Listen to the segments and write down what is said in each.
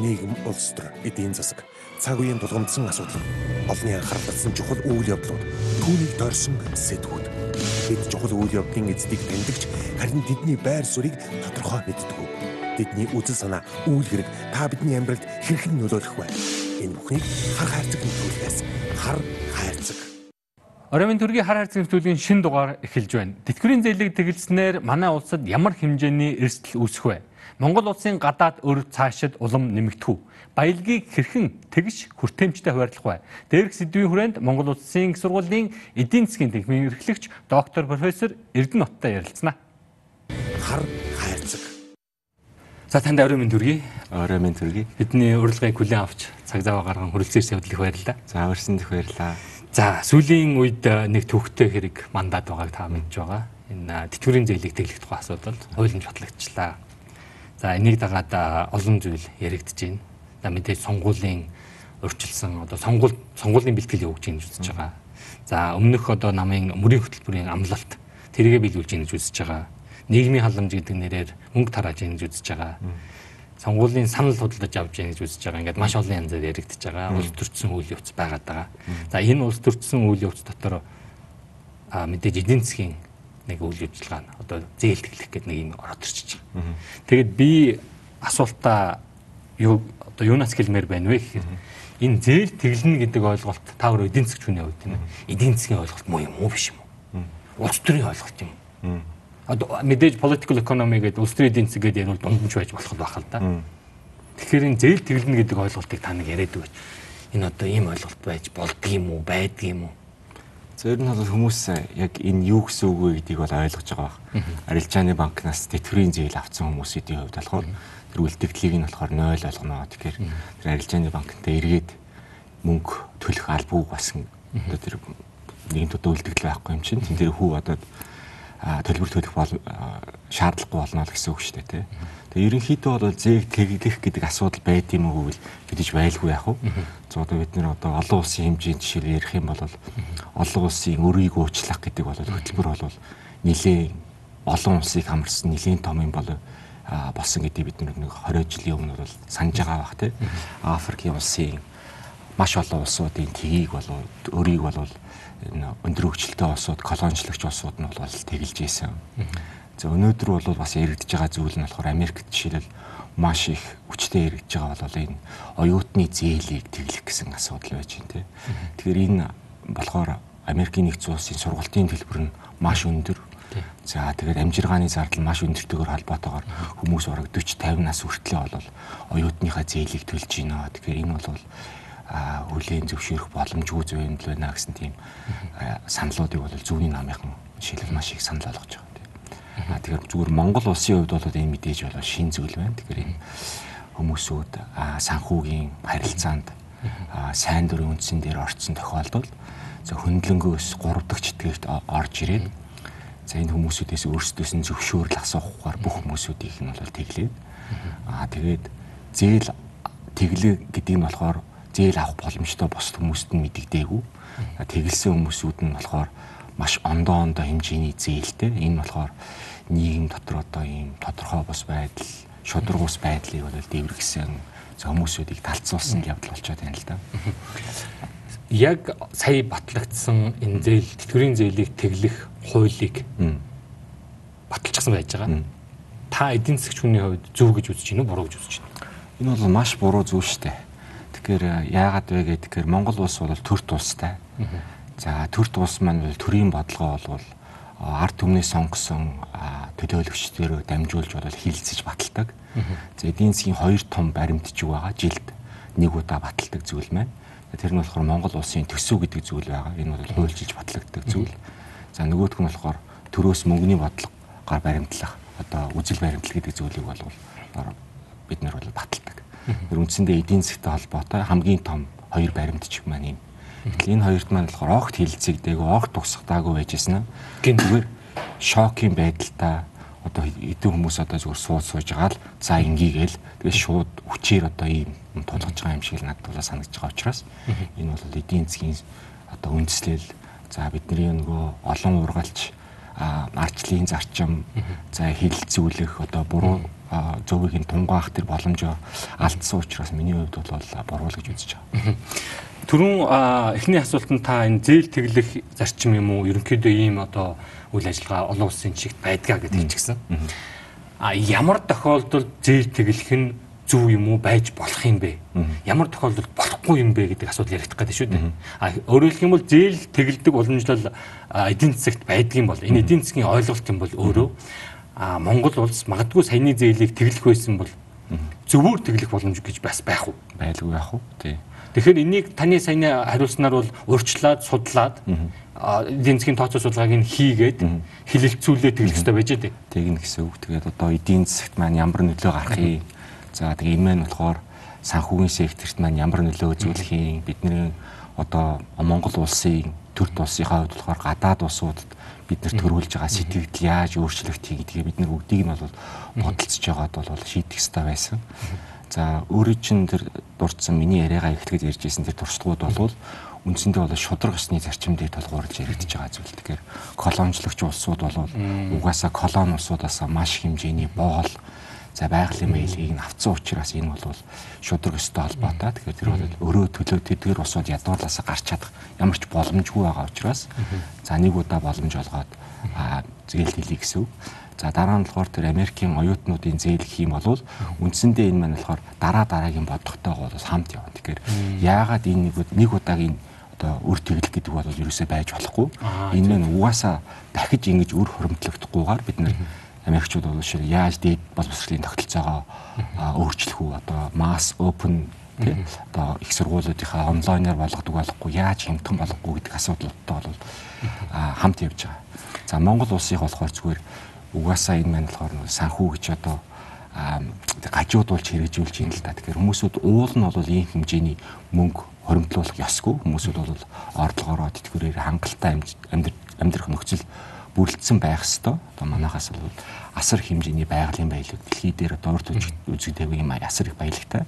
нийгэм улс төр эдийн засаг цаг үеийн тулгамдсан асуудал олонний анхаарал татсан чухал үйл явдлууд түүнийг дорсон сэтгүүд бид чухал үйл явдлын эздийг тэмдэгч харин тэдний байр суурийг тодорхой мэддэг. Тэдний үзэл санаа үйл хэрэг та бидний амьдралд хэрхэн нөлөөлөх вэ? Энэ бүхнийг хар хайрцаг нөлөөлөхөөс хар хайрцаг Оройн төргийн хар хайрцаг нэвтрүүлгийн шин дугаар эхэлж байна. Тэтгэврийн зээлийг тэгэлснээр манай улсад ямар хэмжээний эрсдэл үүсэх вэ? Монгол улсын гадаад өр цаашид улам нэмэгдэх үү? Баялагийг хэрхэн тэгш хүртээмжтэй хуваарлах вэ? Дээрх сэдвийн хүрээнд Монгол улсын их сургуулийн эдийн засгийн тэнхимийн эрхлэгч доктор профессор Эрдэнэ Уттай ярилцсана. Хар хайрцаг. За танд орой минь төргий. Орой минь төргий. Бидний урилгыг хүлээн авч цаг зав гарган хүрэлцээрс явдлыг баярлалаа. За өрсөнд их баярлалаа. За сүүлийн үед нэг төвхтэй хэрэг мандат байгааг та мэдж байгаа. Энэ тэтгэврийн зээлийг тэглэх тухай асуудал хуулийн батлагчлаа За энийг дагаад олон зүйл яригдж байна. За мэдээж сонгуулийн урьдчилсан одоо сонгуул сонгуулийн бэлтгэл явуулж гэж үзэж байгаа. За өмнөх одоо намын мөрийн хөтөлбөрийн амлалт тэргээ биелүүлж гэж үзэж байгаа. Нийгмийн халамж гэдэг нэрээр мөнгө тарааж гэж үзэж байгаа. Сонгуулийн санал худалдаж авч гэж үзэж байгаа. Ингээд маш олон янзаар яригдж байгаа. Улс төрчсөн үйл явц байгаад байгаа. За энэ улс төрчсөн үйл явц дотор а мэдээж эдийн засгийн нэг үйл ажиллагаа нь одоо зээл тэглэх гэдэг нэг юм ороод ирчихэж байгаа. Тэгэд би асуултаа юу одоо юунаас хэлмээр байна вэ гэхээр энэ зээл тэглэнэ гэдэг ойлголт та өөр эдийн засгч хүний хувьд тийм ээ. Эдийн засгийн ойлголт муу юм уу биш юм уу? Улс төрийн ойлголт юм. Одоо мэдээж political economy гэдэг улс төрийн эдийн засаг гэдэг ярил дундаж байж болох байх л да. Тэгэхээр энэ зээл тэглэнэ гэдэг ойлголтыг та нэг яриад өгөөч. Энэ одоо ийм ойлголт байж болдгийм үү, байдгийм үү? Зөв нь бол хүмүүс яг энэ юу гэсэн үг вэ гэдгийг бол ойлгож байгаа баг. Арилжааны банкнаас тэтгэврийн зээл авсан хүмүүсийн хувьд болохоор тэр үлдэгдлийг нь болохоор 0 болгоно. Тэгэхээр тэр арилжааны банкнтай эргээд мөнгө төлөх албагүй басан одоо тэр нэгэн төдөө үлдэгдэл байхгүй юм чинь. Тэн дээр хүү одоо төлбөр төлөх бол шаардлагагүй болно л гэсэн үг шүү дээ тий. Тэгээ ерөнхийдөө бол зээг тэглэх гэдэг асуудал байд юм уу гэвэл мэдээж байлгүй яах вэ? За одоо бид нэр одоо олон улсын хэмжээнд жишээл ярих юм бол олон улсын өрийг уучлах гэдэг бол хөтөлбөр бол нэлээд олон улсыг хамарсан нэлээд том юм бол болсон гэдэг бид нэг 20 жилийн өмнө бол санаж байгаа бах тий. Африкийн улсын маш олон улсуудын тгийг бол өрийг бол энэ өндөр хөгжилтэй улсууд колоничлогч улсууд нь бол тэгэлж ийсэн. За өнөөдөр бол бас яригдж байгаа зүйл нь болохоор Америкт жишээлбэл маш их хүчтэй яригдж байгаа бол энэ оюутны зээлийг тэглэх гэсэн асуудал байж байна тийм. Тэгэхээр энэ болохоор Америкийн нэгдсэн улсын сургалтын төлбөр нь маш өндөр. За тэгээд амжиргааны зардал маш өндөртэйгээр холбоотойгоор хүмүүс бараг 40 50 нас хүртлэе бол оюутныхаа зээлийг төлж гинэ. Тэгэхээр энэ бол хүлээн зөвшөөрөх боломжгүй зүйл байна гэсэн тийм саналуудыг бол зүүнний намынхан жишээлбэл маш их санал болгож байгаа. А тэгэхээр зүгээр Монгол улсын хувьд бол энэ мэдээж болоо шин зүйл байна. Тэгэхээр энэ хүмүүсүүд санхүүгийн харилцаанд сайн дурын үндсэн дээр орцсон тохиолдолд за хөндлөнгөөс 3 дахь читгэрт орж ирээд за энэ хүмүүсүүдээс өөрсдөөс нь зөвшөөрөл асуухаар бүх хүмүүсүүдийг нь бол тэглээд аа тэгээд зээл тэглээ гэдэг нь болохоор зээл авах боломжтой бос хүмүүст нь мэдэгдээгүй тэгэлсэн хүмүүсүүд нь болохоор маш ондоо ондоо хэмжээний зээлтэй энэ болохоор нийгэм дотор одоо ийм тодорхой бус байдал, шударгуус байдлыг бол дэврэгсэн хүмүүсүүдийг талцуулсан явдал болчиход байна л да. Яг сая батлагдсан энэ зээл тэтгэврийн зээлийг тэглэх хуулийг баталчихсан байж байгаа. Та эдийн засгч хүний хувьд зөв гэж үзэж байна уу, буруу гэж үзэж байна? Энэ бол маш буруу зүйл шүү дээ. Тэгэхээр яагаад вэ гэхээр Монгол улс бол төрт улстай. За төрт улс маань бол төрийн бодлого бол ард түмнээс сонгосон төлөөлөгчдөрөө дамжуулж бол хилцэж баталдаг. За эдийн засгийн хоёр том баримтчиг байгаа. Жилд нэг удаа баталдаг зүйл маань. Тэр нь болохоор Монгол улсын төсөв гэдэг зүйл байгаа. Энэ бол хуульчилж батлагддаг зүйл. За нөгөөх нь болохоор төрөөс мөнгөний бодлогоор баримтлах одоо үжил баримтлал гэдэг зүйлийг бол бид нар бол баталдаг. Тэр үндсэндээ эдийн засгтай холбоотой хамгийн том хоёр баримтчиг маань юм Гэтэл энэ хоёрт маань болохоор огт хилцэгдээгүй, огт тусгадаагүй байжсэн. Гинтгээр шокийн байдалтай одоо эдэн хүмүүс одоо зүгээр сууд сууж байгаа л за ингэгээл тэгээ шууд хүчээр одоо ийм тулгаж байгаа юм шиг надад бол санагдаж байгаа учраас энэ бол эдийн засгийн одоо үндэслэл. За бидний нөгөө олон ургалч арчлын зарчим за хилцүүлэх одоо буруу зөвийг нь тунгаах тэр боломжоо алдсан учраас миний хувьд бол буруу л гэж үзэж байгаа. Төрүн эхний асуултанд та энэ зээл тэглэх зарчим юм уу? Ерөнхийдөө ийм одоо үйл ажиллагаа олон улсын чигт байдгаа гэж хэлчихсэн. А ямар тохиолдолд зээл тэглэх нь зөв юм уу байж болох юм бэ? Ямар тохиолдолд болохгүй юм бэ гэдэг асуудал яригдах гэдэг шүү дээ. А өөрөөр хэлэх юм бол зээл тэгэлдэг уламжлал эдийн засагт байдгийн бол энэ эдийн засгийн ойлголт юм бол өөрөө а Монгол улс магадгүй саяны зээлийг тэглэх байсан бол зөвөр тэглэх боломж гэж бас байх уу? Байлгүй яах вэ? Тий. Тэгэхээр энийг таны саяны хариулснаар бол урьдчилаад судлаад эдийн засгийн тооцоо судалгааг нь хийгээд хилэлцүүлээ тэглэх хэрэгтэй байж дээ. Тэгнэ гэсэн үг. Тэгээд одоо эдийн засагт маань ямар нөлөө гарахыг за тэгээ энэ маань болохоор санхүүгийн секторт маань ямар нөлөө үзүүлэхийг бидний одоо Монгол улсын төрд улсынхаа хувьд болохоор гадаад улсуудад бид нар төрүүлж байгаа сэтгэл яаж өөрчлөгдөхийг гэдгийг бид нар бүгдийг нь бол бодолцож байгаад бол шийдэх хэрэгтэй байсан. За өөрөө чинь тэр дурдсан миний яриагаа эхлэхэд ярьж ирсэн тэр туршлагууд бол үндсэндээ бол шудраг ёсны зарчим дээр толгуурлж яригдж байгаа зүйл. Тэгэхээр колоничлогч улсууд бол угаасаа колони улсуудаас маш хэмжээний боол за байгалийн мэйлийг нь авцсан учраас энэ бол шудраг ёстой холбоотой. Тэгэхээр тэр бол өрөө төлөө тэдгэр усууд ядуурлаасаа гарч чадах ямар ч боломжгүй байгаа учраас за нэг удаа боломж олгоод зээл хэлье гэсэн. За дараа нь болохоор тэр Америкийн оюутнуудын зээл гэх юм бол үндсэндээ энэ маань болохоор дараа дараагийн бодготойгоо бол хамт явна. Тэгэхээр яагаад энэ нэг удаагийн одоо үр тэглэх гэдэг бол ерөөсөө байж болохгүй. Энэ маань угаасаа дахиж ингэж үр хөөрөмтлөгдөхгүйгээр бид нэр Америкчууд бол шил яаж дээд боловсролын тогтолцоогоо өөрчлөх үү одоо mass open тий одоо их сургуулиудынхаа онлайнаар болгодог болохгүй яаж хямдхан болохгүй гэдэг асуудлуудтай бол хамт явж байгаа. За Монгол улсыг болохоор зүгээр угаасаа энэ маань болохоор санхүү гэж одоо гажуудуулж хэрэгжүүлж юм л та. Тэгэхээр хүмүүсүүд уул нь бол ийм хэмжээний мөнгө хоримтлуулах ёсгүй. Хүмүүсүүд бол орлогоороо тэтгэврээр хангалттай амьдрах нөхцөл бүрэлдсэн байх ёстой. Одоо манайхаас бол асар хэмжээний байгалийн баялаг дэлхий дээр одоо урд үзэгдээгүй юм асар их баялагтай.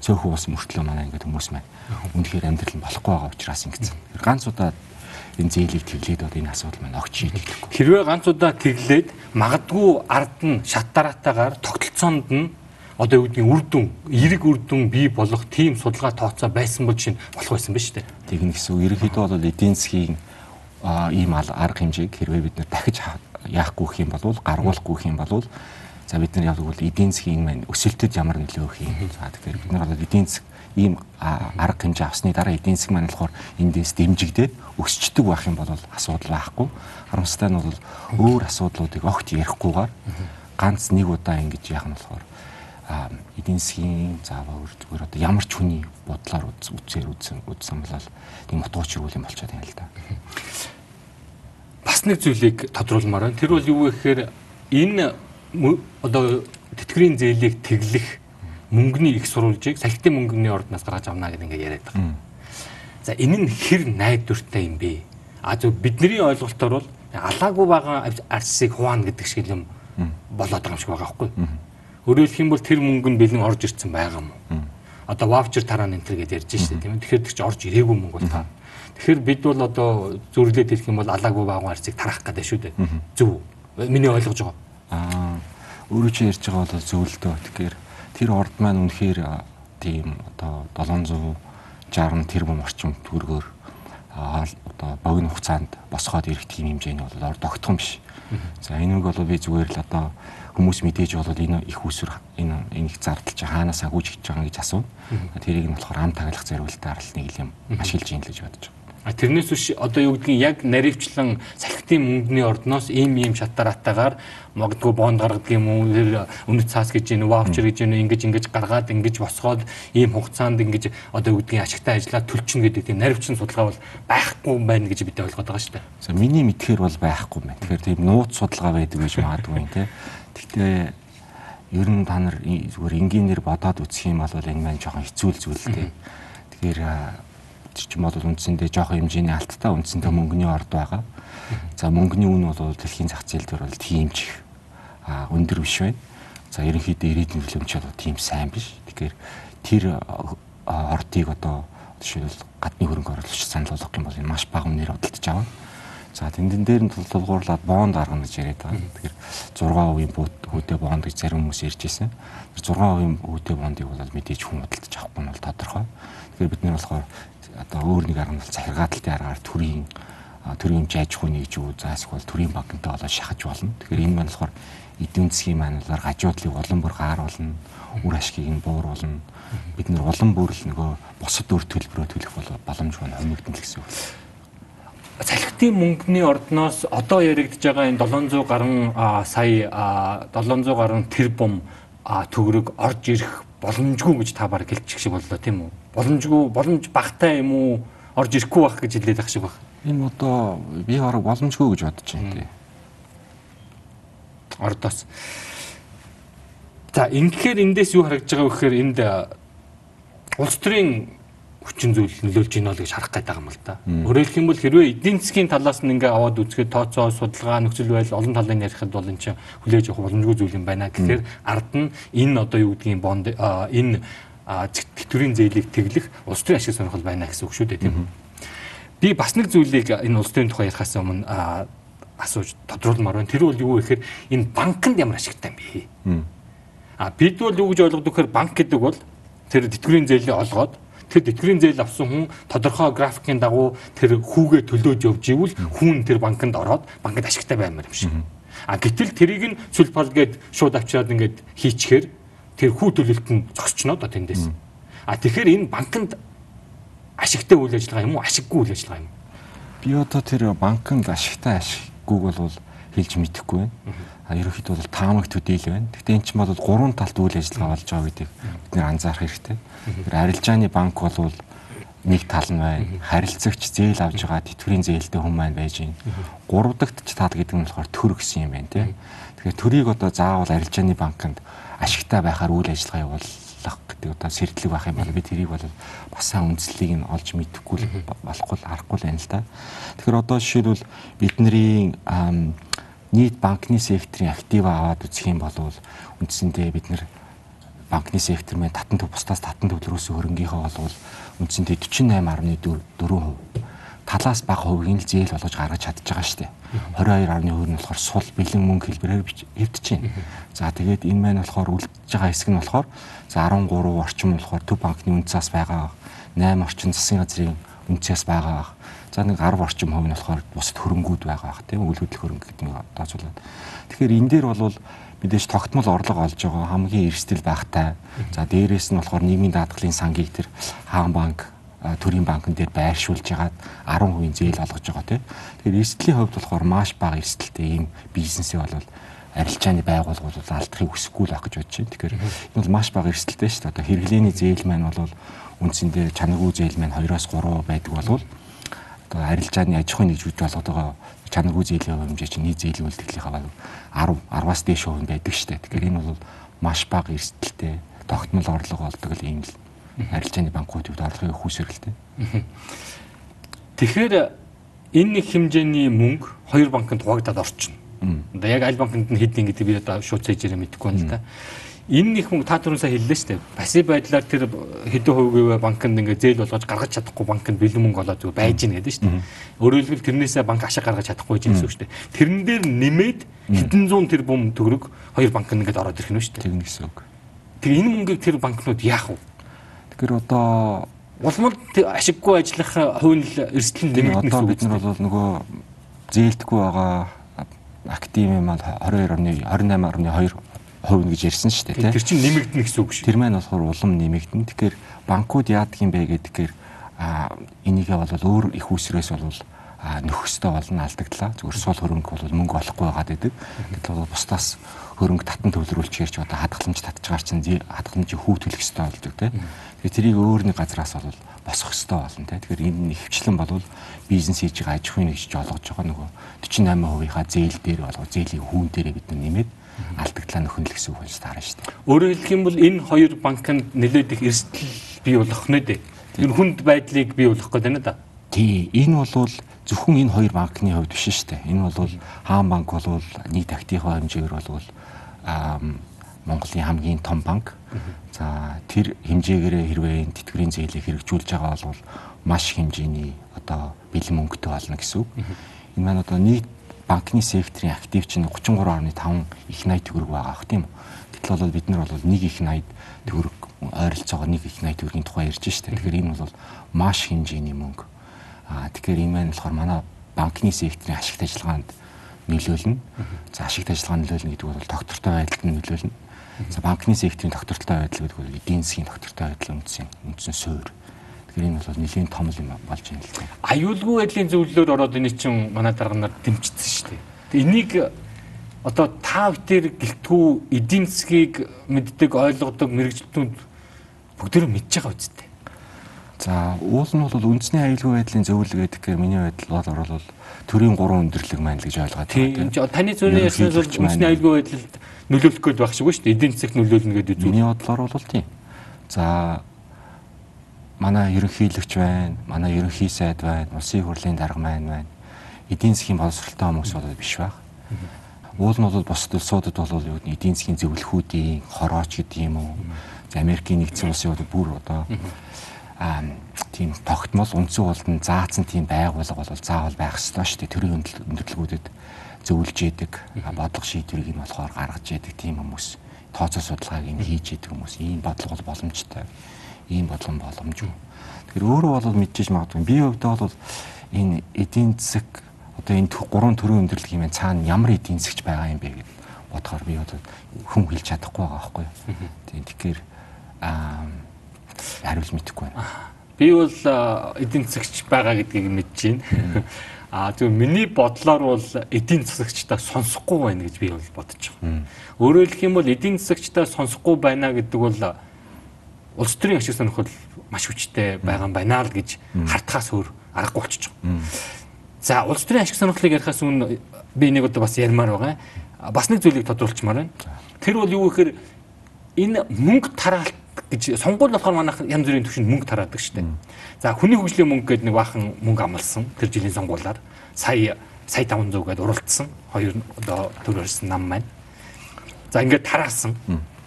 Цөөхөн ус мөртлөө манай ингээд хүмүүс маань үнэхээр амьдрал нь болохгүй байгаа учраас ингэсэн. Ганц удаа энэ зээлийг тэглээд одоо энэ асуудал маань огт шийдэхгүй. Хэрвээ ганц удаа тэглээд магадгүй ард нь шат дараатаагаар тогтолцоонд нь одоо юу гэдгийг үрдүн, эрэг үрдүн бий болох тийм судалгаа тооцоо байсан бол чинь болох байсан ба дээ. Тэгнэ гэсэн үг. Ерөнхийдөө бол эдийн засгийн ийм арга хэмжээг хэрвээ бид нэр дахиж яахгүй гэх юм бол гаргуулахгүй гэх юм бол за бид нар яг бол эдийн засгийн маань өсөлтөд ямар нөлөө өгөх юм. За тэгэхээр бид нар бол эдийн засаг ийм арга хэмжээ авсны дараа эдийн засаг маань болохоор эндээс дэмжигдээд өсчдөг байх юм бол асуудал байхгүй. Харамсалтай нь бол өөр асуудлуудыг огт ярихгүйгээр ганц нэг удаа ингэж яах нь болохоор эдийн засгийн зааваа зүгээр одоо ямар ч хүний бодлоор үзээр үзсэн үзсэн бол тийм утгууч юу юм болчиход байна л да нэг зүйлийг тодруулмаар байна. Тэр бол юу гэхээр энэ одоо тэтгэврийн зээлийг тэглэх мөнгөний их сурвалжийг салхитын мөнгөний ордноос гаргаж авна гэдэг ингээд яриад байгаа. За энэ нь хэр найдвартай юм бэ? А зөв бидний ойлголтоор бол алаагүй байгаа арсыг хуваана гэдэг шиг юм болоод байгаа юм шиг байгаа байхгүй. Өөрөөр хэлэх юм бол тэр мөнгө нь бэлэн орж ирсэн байгаа юм уу? Одоо ваучер тараа энэ төр гэж ярьж штэ тийм ээ. Тэгэхээр тэр чинь орж ирээгүй мөнгө бол таа Тэгэхээр бид бол одоо зүрлээд хэлэх юм бол алаагүй багуун арцыг тарах гэдэг шүү дээ. Зөв. Миний ойлгож байгаа. Аа. Өөрөө чи ярьж байгаа бол зөв л дөө. Тэгэхээр тэр орд маань үнэхээр тийм одоо 760 тэрбум орчим төгрөгөөр одоо богино хугацаанд босгоод ирэх тийм хэмжээний бол орд огтхон биш. За энийг бол би зүгээр л одоо хүмүүс мэдээж бол энэ их усүр энэ энэ их зардал чи хаанаас агуулж хийж байгаа гэж асуув. Тэрийг нь болохоор ам таглах зориултаар л нэг юм ашиглаж ийн л гэж бодож байна. А тэрнээс биш одоо юу гэдгийг яг наривчлан салхитын мөнгөний ордноос ийм ийм шатараатаагаар магадгүй бонд гаргадаг юм уу үнэт цаас гэж юм ваучер гэж юм ингэж ингэж гаргаад ингэж босгоод ийм хугацаанд ингэж одоо юу гэдгийг ашигтай ажиллаад төлчин гэдэг тийм наривчлан судалгаа бол байхгүй байна гэж бид ойлгоод байгаа шүү дээ. За миний мэдхээр бол байхгүй байна. Тэгэхээр тийм нууц судалгаа байдаг гэж магадгүй юм те. Гэхдээ ер нь та нар зүгээр энгийнээр бодоод үзэх юм бол энэ маань жоохон хэцүү зүйл те. Тэгэхээр ч юм бол үндсэндээ жоохон хэмжээний алттай үндсэндээ мөнгөний орд байгаа. За мөнгөний үн бол дэлхийн зах зээл дээр бол тийм ч их а өндөр биш байна. За ерөнхийдөө ирээдүйн хөлөмч бол тийм сайн биш. Тэгэхээр тэр ордыг одоо жишээлбэл гадны хөрөнгө оруулагч санал болгох юм бол маш бага үнээр хөдөлж авна. За тэндэн дээр нь тулгуурлаад бонд гаргана гэж яриад байгаа. Тэгэхээр 6% хүүтэй бонд гэж зарим хүмүүс ярьж ирсэн. 6% хүүтэй бондыг бол мэдээж хүн худалдаж авахгүй нь бол тодорхой. Тэгэхээр бид нэр болохоор одоо өөр нэг арга нь бол захиргааталтай аргаар төрийн төрийн хэмжээ аж ахуй нэгж үү за эсвэл төрийн банкнтай болоод шахаж болно. Тэгэхээр энэ маань болохоор эдийн засгийн манлаар гажуудлыг улам бүр гааруулна, үр ашгийг нь бууруулна. Бид нар улам бүр л нөгөө босод өөр төлбөрөө төлөх боломжгүй нь хомигдно л гэсэн үг салхитын мөнгөний ордноос одоо яригдж байгаа энэ 700 гаруй сая 700 гаруй тэрбум төгрөг орж ирэх боломжгүй гэж та баг хэлчих шиг боллоо тийм үү? Боломжгүй боломж багтай юм уу? Орж ирэхгүй байх гэж хэлээд байх шиг баг. Энэ одоо би хараг боломжгүй гэж бодож байна тий. Ордоос. За ингэхээр эндээс юу харагдж байгаа вэ гэхээр энд улс төрийн хүчин зүйл нөлөөлж байна л гэж харах гээд байгаа юм л да. Өөрөөр хэлэх юм бол хэрвээ эдийн засгийн талаас нь ингээ аваад үзэхэд тооцоо судалгаа нөхцөл байдал олон талын ярихад бол энэ чинь хүлээж авах боломжгүй зүйл юм байна. Тэгэхээр ард нь энэ одоо юу гэдгийг бонд энэ тэтгэврийн зээлийг тэглэх улс төрийн ашиг сонирхол байна гэсэн үг шүү дээ тийм. Би бас нэг зүйлийг энэ улс төрийн тухай ярихаас өмнө асууж тодруулмаар байна. Тэр бол юу вэ гэхээр энэ банкнд ямар ашигтай юм бэ? А бид бол юу гэж ойлгодог гэхээр банк гэдэг бол тэр тэтгэврийн зээлийг олгоод тэр тэтгэврийн зээл авсан хүн тодорхой графикийн дагуу тэр хүүгээ төлөөж явж ивэл хүн тэр банкнд ороод банкнд ашигтай баймаар юм шиг. А гэтэл тэрийг нь сүлпал гээд шууд авчираад ингээд хийчихээр тэр хүү төлөлт нь зогсчихно одоо тэндээс. А тэгэхээр энэ банкнд ашигтай үйл ажиллагаа юм уу ашиггүй үйл ажиллагаа юм. Би одоо тэр банкнд ашигтай ашиггүйг бол хэлж мэдэхгүй байна. А ерөнхийдөө бол таамаг төдийл байна. Гэхдээ эн чинь бол гурван талт үйл ажиллагаа болж байгаа гэдгийг бид нэр анзаарах хэрэгтэй. Тэр арилжааны банк бол нэг тал нь байна. Харилцагч зээл авж байгаа тэтгэврийн зээлтэй хүн маань байж байна. Гурав дахь тал гэдэг нь болохоор төр гэсэн юм байна тийм. Тэгэхээр төрийг одоо заавал арилжааны банкнд ашигтай байхаар үйл ажиллагаа явуулах гэдэг одоо сэрдлэг байх юм бол би тэрийг бол бас сайн үндслийг нь олж мэдэхгүй болохгүй арахгүй байна л да. Тэгэхээр одоо жишээлбэл бидний нийт банкны секторын актив аваад үзэх юм бол үндсэндээ бид нэр банкны сектор маань татан төв бусдаас татан төвлөрөөс хөрөнгийнхөө болвол үндсэндээ 48.4% талаас бага хувийн л зээл болгож гаргаж чадж байгаа шүү дээ. 22.2 нь болохоор сул бэлэн мөнгө хэлбэрээр хэвдэж байна. За тэгээд энэ маань болохоор үлдэж байгаа хэсэг нь болохоор за 13 орчим болохоор төв банкны үнцээс байгаа 8 орчим засгийн газрын үнцээс байгаа. За нэг 10 орчим хувь нь болохоор бусад хөрөнгүүд байгаа бах тийм үйл хөдлөх хөрөнгө гэдэг нь тооцоолоод. Тэгэхээр энэ дээр бол мэдээж тогтмол орлого олж байгаа хамгийн эрсдэл багтай. За дээрээс нь болохоор нийгмийн даатгалын сангийг тэр хаан банк төрийн банкн дээр байршуулж ягаад 10% зээл олгож байгаа тийм. Тэгэхээр эрсдлийн хувьд болохоор маш бага эрсдэлтэй ийм бизнесээ бол арилжааны байгууллагууд алдахыг хүсэхгүй л байх гэж бодож байна. Тэгэхээр энэ бол маш бага эрсдэлтэй шүү дээ. Одоо хэрэглээний зээл маань бол үндсэндээ чанаргүй зээл маань 2-оос 3 байдаг болвол одоо арилжааны аж ахуйн нэгжүүд болгоод байгаа чанаргүй зээлийн хэмжээ чинь нийт зээлийн үлдэгдлийнхаа баг 10 10-аас дээш хувь байдаг штэ. Тэгэхээр энэ бол маш бага эрсдэлтэй тогтмол орлого олдог л юм л арилжааны банкуудад орлогын хүүсэрэлтэй. Тэгэхээр энэ нэг хэмжээний мөнгө хоёр банкнд хуваагдаад орчихно. Одоо яг аль банкнд нь хэдийн гэдэг би одоо шууд цэжээрээ мэдэхгүй байна л да энэ их мөнгө та түрүүн сая хэллээ шүү дээ. Пассив байдлаар тэр хэдэн хувийн банкнд ингээ зээл болгож гаргаж чадахгүй банкнд бэлэн мөнгө олоод зүгээр байж гин гэдэг шүү дээ. Өөрөөр хэлбэл тэрнээсээ банк ашиг гаргаж чадахгүй гэж хэлсэн шүү дээ. Тэрэн дээр нэмээд хэдэн зуун тэр бум төгрөг хоёр банкнд ингээд ороод ирэх нь шүү дээ. Тэр гэсэн үг. Тэр энэ мөнгийг тэр банкнууд яах вэ? Тэгэхээр одоо улмал ашиггүй ажиллах хувийн эрсдэл нэмэгдэнэ гэсэн үг. Бид нар бол нөгөө зээлдэхгүй байгаа актив юм бол 22.28.2 хувь гэж ярьсан шүү дээ. Тэр чинь нэмэгдэнэ гэсэн үг шүү. Тэр маань болохоор улам нэмэгдэнэ. Тэгэхээр банкуд яадаг юм бэ гэдгээр а энийгээ бол өөр их усрээс бол нөхөстэй болно алдагдлаа. Зүгээр сул хөрөнгө бол мөнгө олохгүй байгаад байдаг. Гэтэл бусдаас хөрөнгө татан төвлөрүүлж ярьж одоо хадгаламж татчихгаар чинь хадгаламж хүүг төлөх хэрэгтэй болдог тийм. Тэгэхээр тэрийг өөр нэг газраас бол босох хэрэгтэй болно тийм. Тэгэхээр энэ нэвчлэн бол бизнес хийж байгаа аж ахуйн нэгж олгож байгаа нөгөө 48%-ийнхаа зээл дээр болго зээлийн хүүн дээрээ бид нэмээд алдагдлаа нөхөн л гэсэн үг болж таарна шүү дээ. Өөрөөр хэлэх юм бол энэ хоёр банкнд нэлээд их эрсдэл бий болох нэ дээ. Тэр хүнд байдлыг бий болох гэдэг нь да. Тий, энэ бол зөвхөн энэ хоёр банкны хувьд биш шүү дээ. Энэ бол хаан банк бол нийт активын хэмжээгээр бол Монголын хамгийн том банк. За тэр хэмжээгээрээ хэрвээ энэ тэтгэврийн зээлийг хэрэгжүүлж байгаа бол маш хэмжээний одоо бэлэн мөнгөтэй болно гэсэн үг. Энэ маань одоо нийт банкны секторын актив чинь 33.5 их 80 төгрөг байгаа ах тийм үү. Гэтэл бол бид нар бол нэг их 80 төгрөг ойролцоогоо нэг их 80 төгрөгийн тухай ярьж штэ. Тэгэхээр энэ бол маш хэмжээний мөнгө. Аа тэгэхээр энэ маань болохоор манай банкны секторын ашигт ажиллагаанд нөлөөлнө. За ашигт ажиллагаанд нөлөөлнө гэдэг бол доктортой байдалд нөлөөлнө. За банкны секторын доктортой байдал гэдэг бол эдийн засгийн доктортой байдлын үндсэн үндсэн суурь. Энэ бол нэлийн том юм болж байна л дээ. Аюулгүй байдлын зөвлөлөөр ороод энэ чинь манай дарга нар дэмжсэн шүү дээ. Энийг одоо та бүхэн гэлтгүү эдийн засгийг мэддэг, ойлгодог мэрэгчлүүд бүгдөө мэдж байгаа үстэй. За уул нь бол үндэсний аюулгүй байдлын зөвлөл гэдэг гэхээр миний байдал бол орол төрийн гурван өндөрлөг маань л гэж ойлгоод байна. Тийм. Таны зөвний яснаас бол үндэсний аюулгүй байдлыг нөлөөлөх гээд байх шиг ба шүү дээ. Эдийн засагт нөлөөлнө гэдэг үү? Миний бодлоор бол тийм. За манай ерөнхийлөгч байна, манай ерөнхий сайд байна, улсын хурлын дарга маань байна. Эдийн засгийн боловсролтой хүмүүс бол биш баг. Уул нь бол бусад улсуудад бол юу гэдэг эдийн засгийн зөвлөхүүдийн хорооч гэдэг юм уу? За Америкийн нэгдсэн улсын бүр одоо аа тийм тогтмол үндсэн ууланд заасан тийм байгууллага бол заавал байх ёстой шүү дээ. Төрийн өндөрлгүүдэд зөвлөж яадаг, бодлого шийдвэрийг нь болохоор гаргаж яадаг тийм хүмүүс тооцоо судалгааг нь хийж яадаг хүмүүс ийм бодлого бол боломжтой. Ийм бодлон боломжгүй. Тэгэхээр өөрөө бол мэдчихэж магадгүй. Би хувьдаа бол энэ эдийн засаг одоо энэ гурван төрлийн өндөрлөг юм цаана ямар эдийн засгч байгаа юм бэ гэд бодохоор би одоо хүн хэлж чадахгүй байгаа байхгүй юу. Тийм тэгэхээр аа хариулж мэдэхгүй байна. Би бол эдийн засагч байгаа гэдгийг мэдэж байна. А зөв миний бодлоор бол эдийн засагчдаа сонсохгүй байна гэж би бол бодож байгаа. Өөрөөр хэлэх юм бол эдийн засагчдаа сонсохгүй байна гэдэг бол улс төрийн ашиг сонирхол маш хүчтэй байгаа юм байна л гэж хартахаас өөр аргагүй болчихж байгаа. За улс төрийн ашиг сонирхлыг ярихаас өмнө би нэг удаа бас ярмаар байгаа. Бас нэг зүйлийг тодруулчмаар байна. Тэр бол юу гэхээр энэ мөнгө тараалт гэж сонгуул болохоор манайх янз бүрийн төвшөнд мөнгө тараадаг шүү дээ. За хүний хөгжлийн мөнгө гэдэг нэг баахан мөнгө амлсан тэр жилийн сонгуулаар сая сая 500 гээд уралдсан хоёр одоо төр өрсөн нам маань. За ингээд тараасан.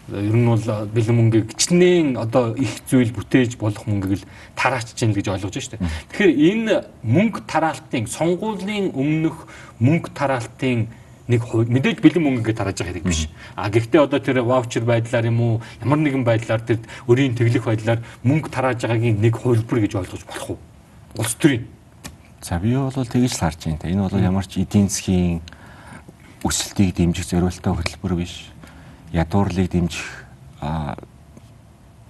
Ер нь бол бэлэн мөнгийг гिचнээн одоо их зүйл бүтээж болох мөнгийг л тараачж чинь гэж ойлгож байна шүү дээ. Тэгэхээр энэ мөнгө тараалтын сонгуулийн өмнөх мөнгө тараалтын нэг мэдээж бэлэн мөнгө тарааж байгаа хэрэг биш. А гэхдээ одоо тэр ваучер байдлаар юм уу ямар нэгэн байдлаар тэр өрийн тэглэх байдлаар мөнгө тарааж байгаагийн нэг хувилбар гэж ойлгож болох уу? Улс төрийн. За би бол тэгж л харж байна. Энэ бол ямар ч эдийн засгийн өсөлтийг дэмжих зорилттой хөтөлбөр биш. Ядуурлыг дэмжих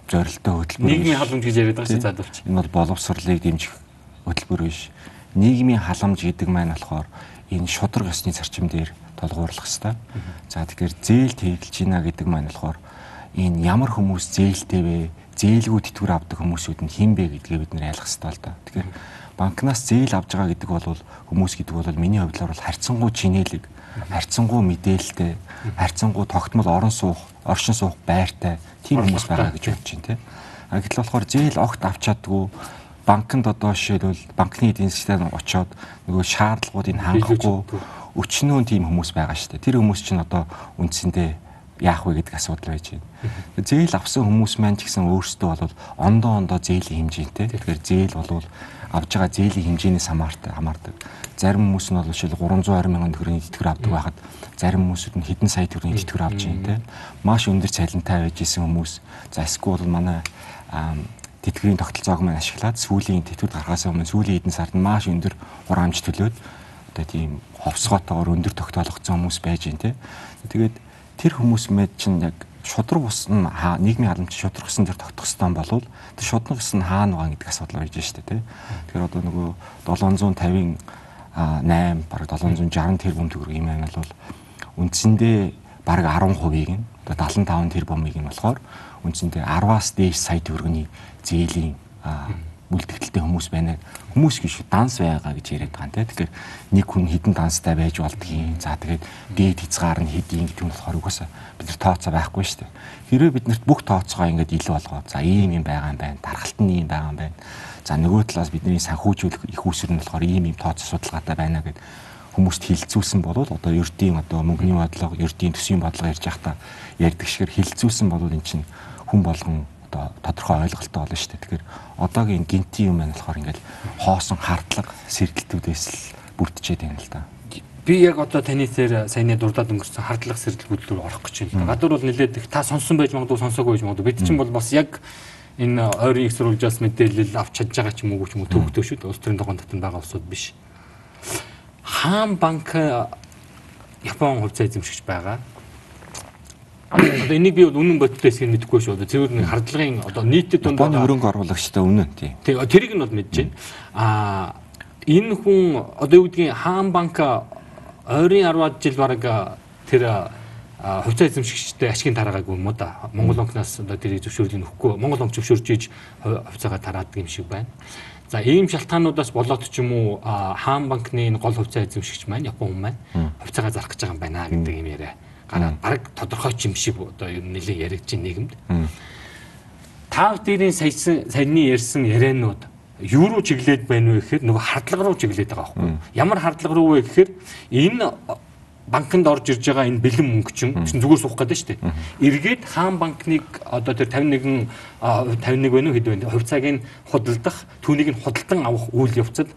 зорилттой хөтөлбөр. Нийгмийн халамж гэж яриад байгаа чинь задварч. Энэ бол боловсрлыг дэмжих хөтөлбөр биш. Нийгмийн халамж гэдэг маань болохоор энэ шудраг ёсны зарчим дээр толгуурлах хэвээр. За тэгэхээр зээл тэглэж гинэ гэдэг маань болохоор энэ ямар хүмүүс зээлтэй вэ? Зээлгүй тэтгэвэр авдаг хүмүүсүүд нь хэн бэ гэдгээ бид нэр ойлгох хэрэгтэй л да. Тэгэхээр банкнаас зээл авж байгаа гэдэг бол хүмүүс гэдэг бол миний хувьдлаар бол харьцангуй чинэлэг, харьцангуй мэдээлэлтэй, харьцангуй тогтмол орон суух, оршин суух байртай тийм хүмүүс байгаа гэж бодож байна тийм. А гэтэл болохоор зээл огт авчаадгүй банкнд одоо жишээлбэл банкны эдийн засгтаа очоод нөгөө шаардлагуудыг хангахгүй өчнөө тийм хүмүүс байгаа шүү дээ. Тэр хүмүүс чинь одоо үндсэндээ яах вэ гэдэг асуудал байж байна. Зээл авсан хүмүүс маань ч гэсэн өөрсдөө бол ондоо ондоо зээлийн хэмжээтэй. Тэгэхээр зээл бол авж байгаа зээлийн хэмжээнээс хамаартай хамаардаг. Зарим хүмүүс нь бол жишээл 320 мянган төгрөгийн тэтгэвэр авдаг байхад зарим хүмүүсүүд нь хэдэн сая төгрөгийн тэтгэвэр авч байна те. Маш өндөр цалинтай байж исэн хүмүүс. За эсвэл манай тэтгэврийн тогтолцоог маань ашиглаад сүүлийн тэтгэврд гаргахаас өмнө сүүлийн хэдэн сард маш өндөр хураамж төлөөд одоо тийм ховсгоотойгоор өндөр тогтоолгоцсон хүмүүс байж байна те. Тэгээд тэр хүмүүс мэд чинь яг шудраг ус нь нийгмийн халамж шудраг усан дээр тогтох стан болвол тэр шудраг ус нь хаана байгаа гэдэг асуудал байж штэ тий. Тэгэхээр одоо нөгөө 750-ын 8 бараг 760 тэрбум төгрөг юм байна бол үндсэндээ бараг 10%ийг нь одоо 75 тэрбумыг нь болохоор үндсэндээ 10-аас дээш сая төгрөгийн зээлийн үлдэгдэлтэй хүмүүс байна. Хүмүүс гэж данс байгаа гэж яриад байгаа те. Тэгэхээр нэг хүн хідэн данстай байж болдгийн. За тэгээд дээд хязгаар нь хэдийн гэдэг нь болохоор угаасаа бид нар тооцоо байхгүй шүү дээ. Хэрвээ биднэрт бүх тооцоогоо ингээд илүү болгоод за ийм юм байгаа юм байна. Даргалт нь ийм байгаа юм байна. За нөгөө талаас бидний санхүүжүүлэх их усэр нь болохоор ийм ийм тооцоо судалгаатай байна гэд хүмүүст хилцүүлсэн бол одоо ердийн одоо мөнгөний бодлого, ердийн төсвийн бодлого ярьж байхдаа ярьдаг шигээр хилцүүлсэн бол эн чинь хүн болгон одоо тодорхой ойлголттой болно шүү дээ. Тэгэхээр одоогийн гинти юм байна болохоор ингээл хоосон хардлага сэргэлтүүдээс л бүрдчихэд байна л да. Би яг одоо таны дээр саяны дурдаад өнгөрсөн хардлага сэрдэл хөдлөөр орох гэж байна. Гадуур бол нэлээд их та сонсон байж магадгүй сонсоогүй байж магадгүй. Бид чинь бол бас яг энэ ойрын их сурвалжаас мэдээлэл авч чадж байгаа ч юм уу ч юм уу төвөгтэй шүү дээ. Улс төрийн тогоон татвар байгаа улсууд биш. Хаан банк Япон хувьцаа эзэмшигч байгаа. Одоо энийг би бол үнэн бодтой хэсгийг мэдэхгүй шүү. Цэвэр нэг хардлагын одоо нийтэд дунд Японы хөрөнгө оруулагчтай үнэн тий. Тий, тэрийг нь бол мэдж байна. Аа энэ хүн одоо юу гэдгийг Хаан банк ойрын 10-аад жил бараг тэр хувьцаа эзэмшигчтэй ашигын тараагаагүй юм уу да. Монгол банкнаас одоо тэрийг зөвшөөрлийг өгөхгүй. Монгол банк зөвшөөрж ийж хувьцаагаа тараадаг юм шиг байна. За ийм шалтгаануудаас болоод ч юм уу Хаан банкны гол хувьцаа эзэмшигч маань Япон хүн маань хувьцаагаа зарах гэж байгаа юм байна гэдэг юм яриа. Гараа баг тодорхой ч юм шиг одоо ер нь нэлээд яригдж нийгэмд. Та бүдэрийн саясан саяны ярьсан ярианууд юу руу чиглээд байна вэ гэхээр нөгөө хардлага руу чиглээд байгаа байхгүй. Ямар хардлага руу вэ гэхээр энэ банкнд орж ирж байгаа энэ бэлэн мөнгө чинь зүгээр суух гэдэг шүү дээ. Эргээд хаан банкныг одоо тэр 51 51 байна уу хэд байна хувьцааг нь худалдах, түүнийг нь худалдан авах үйл явцад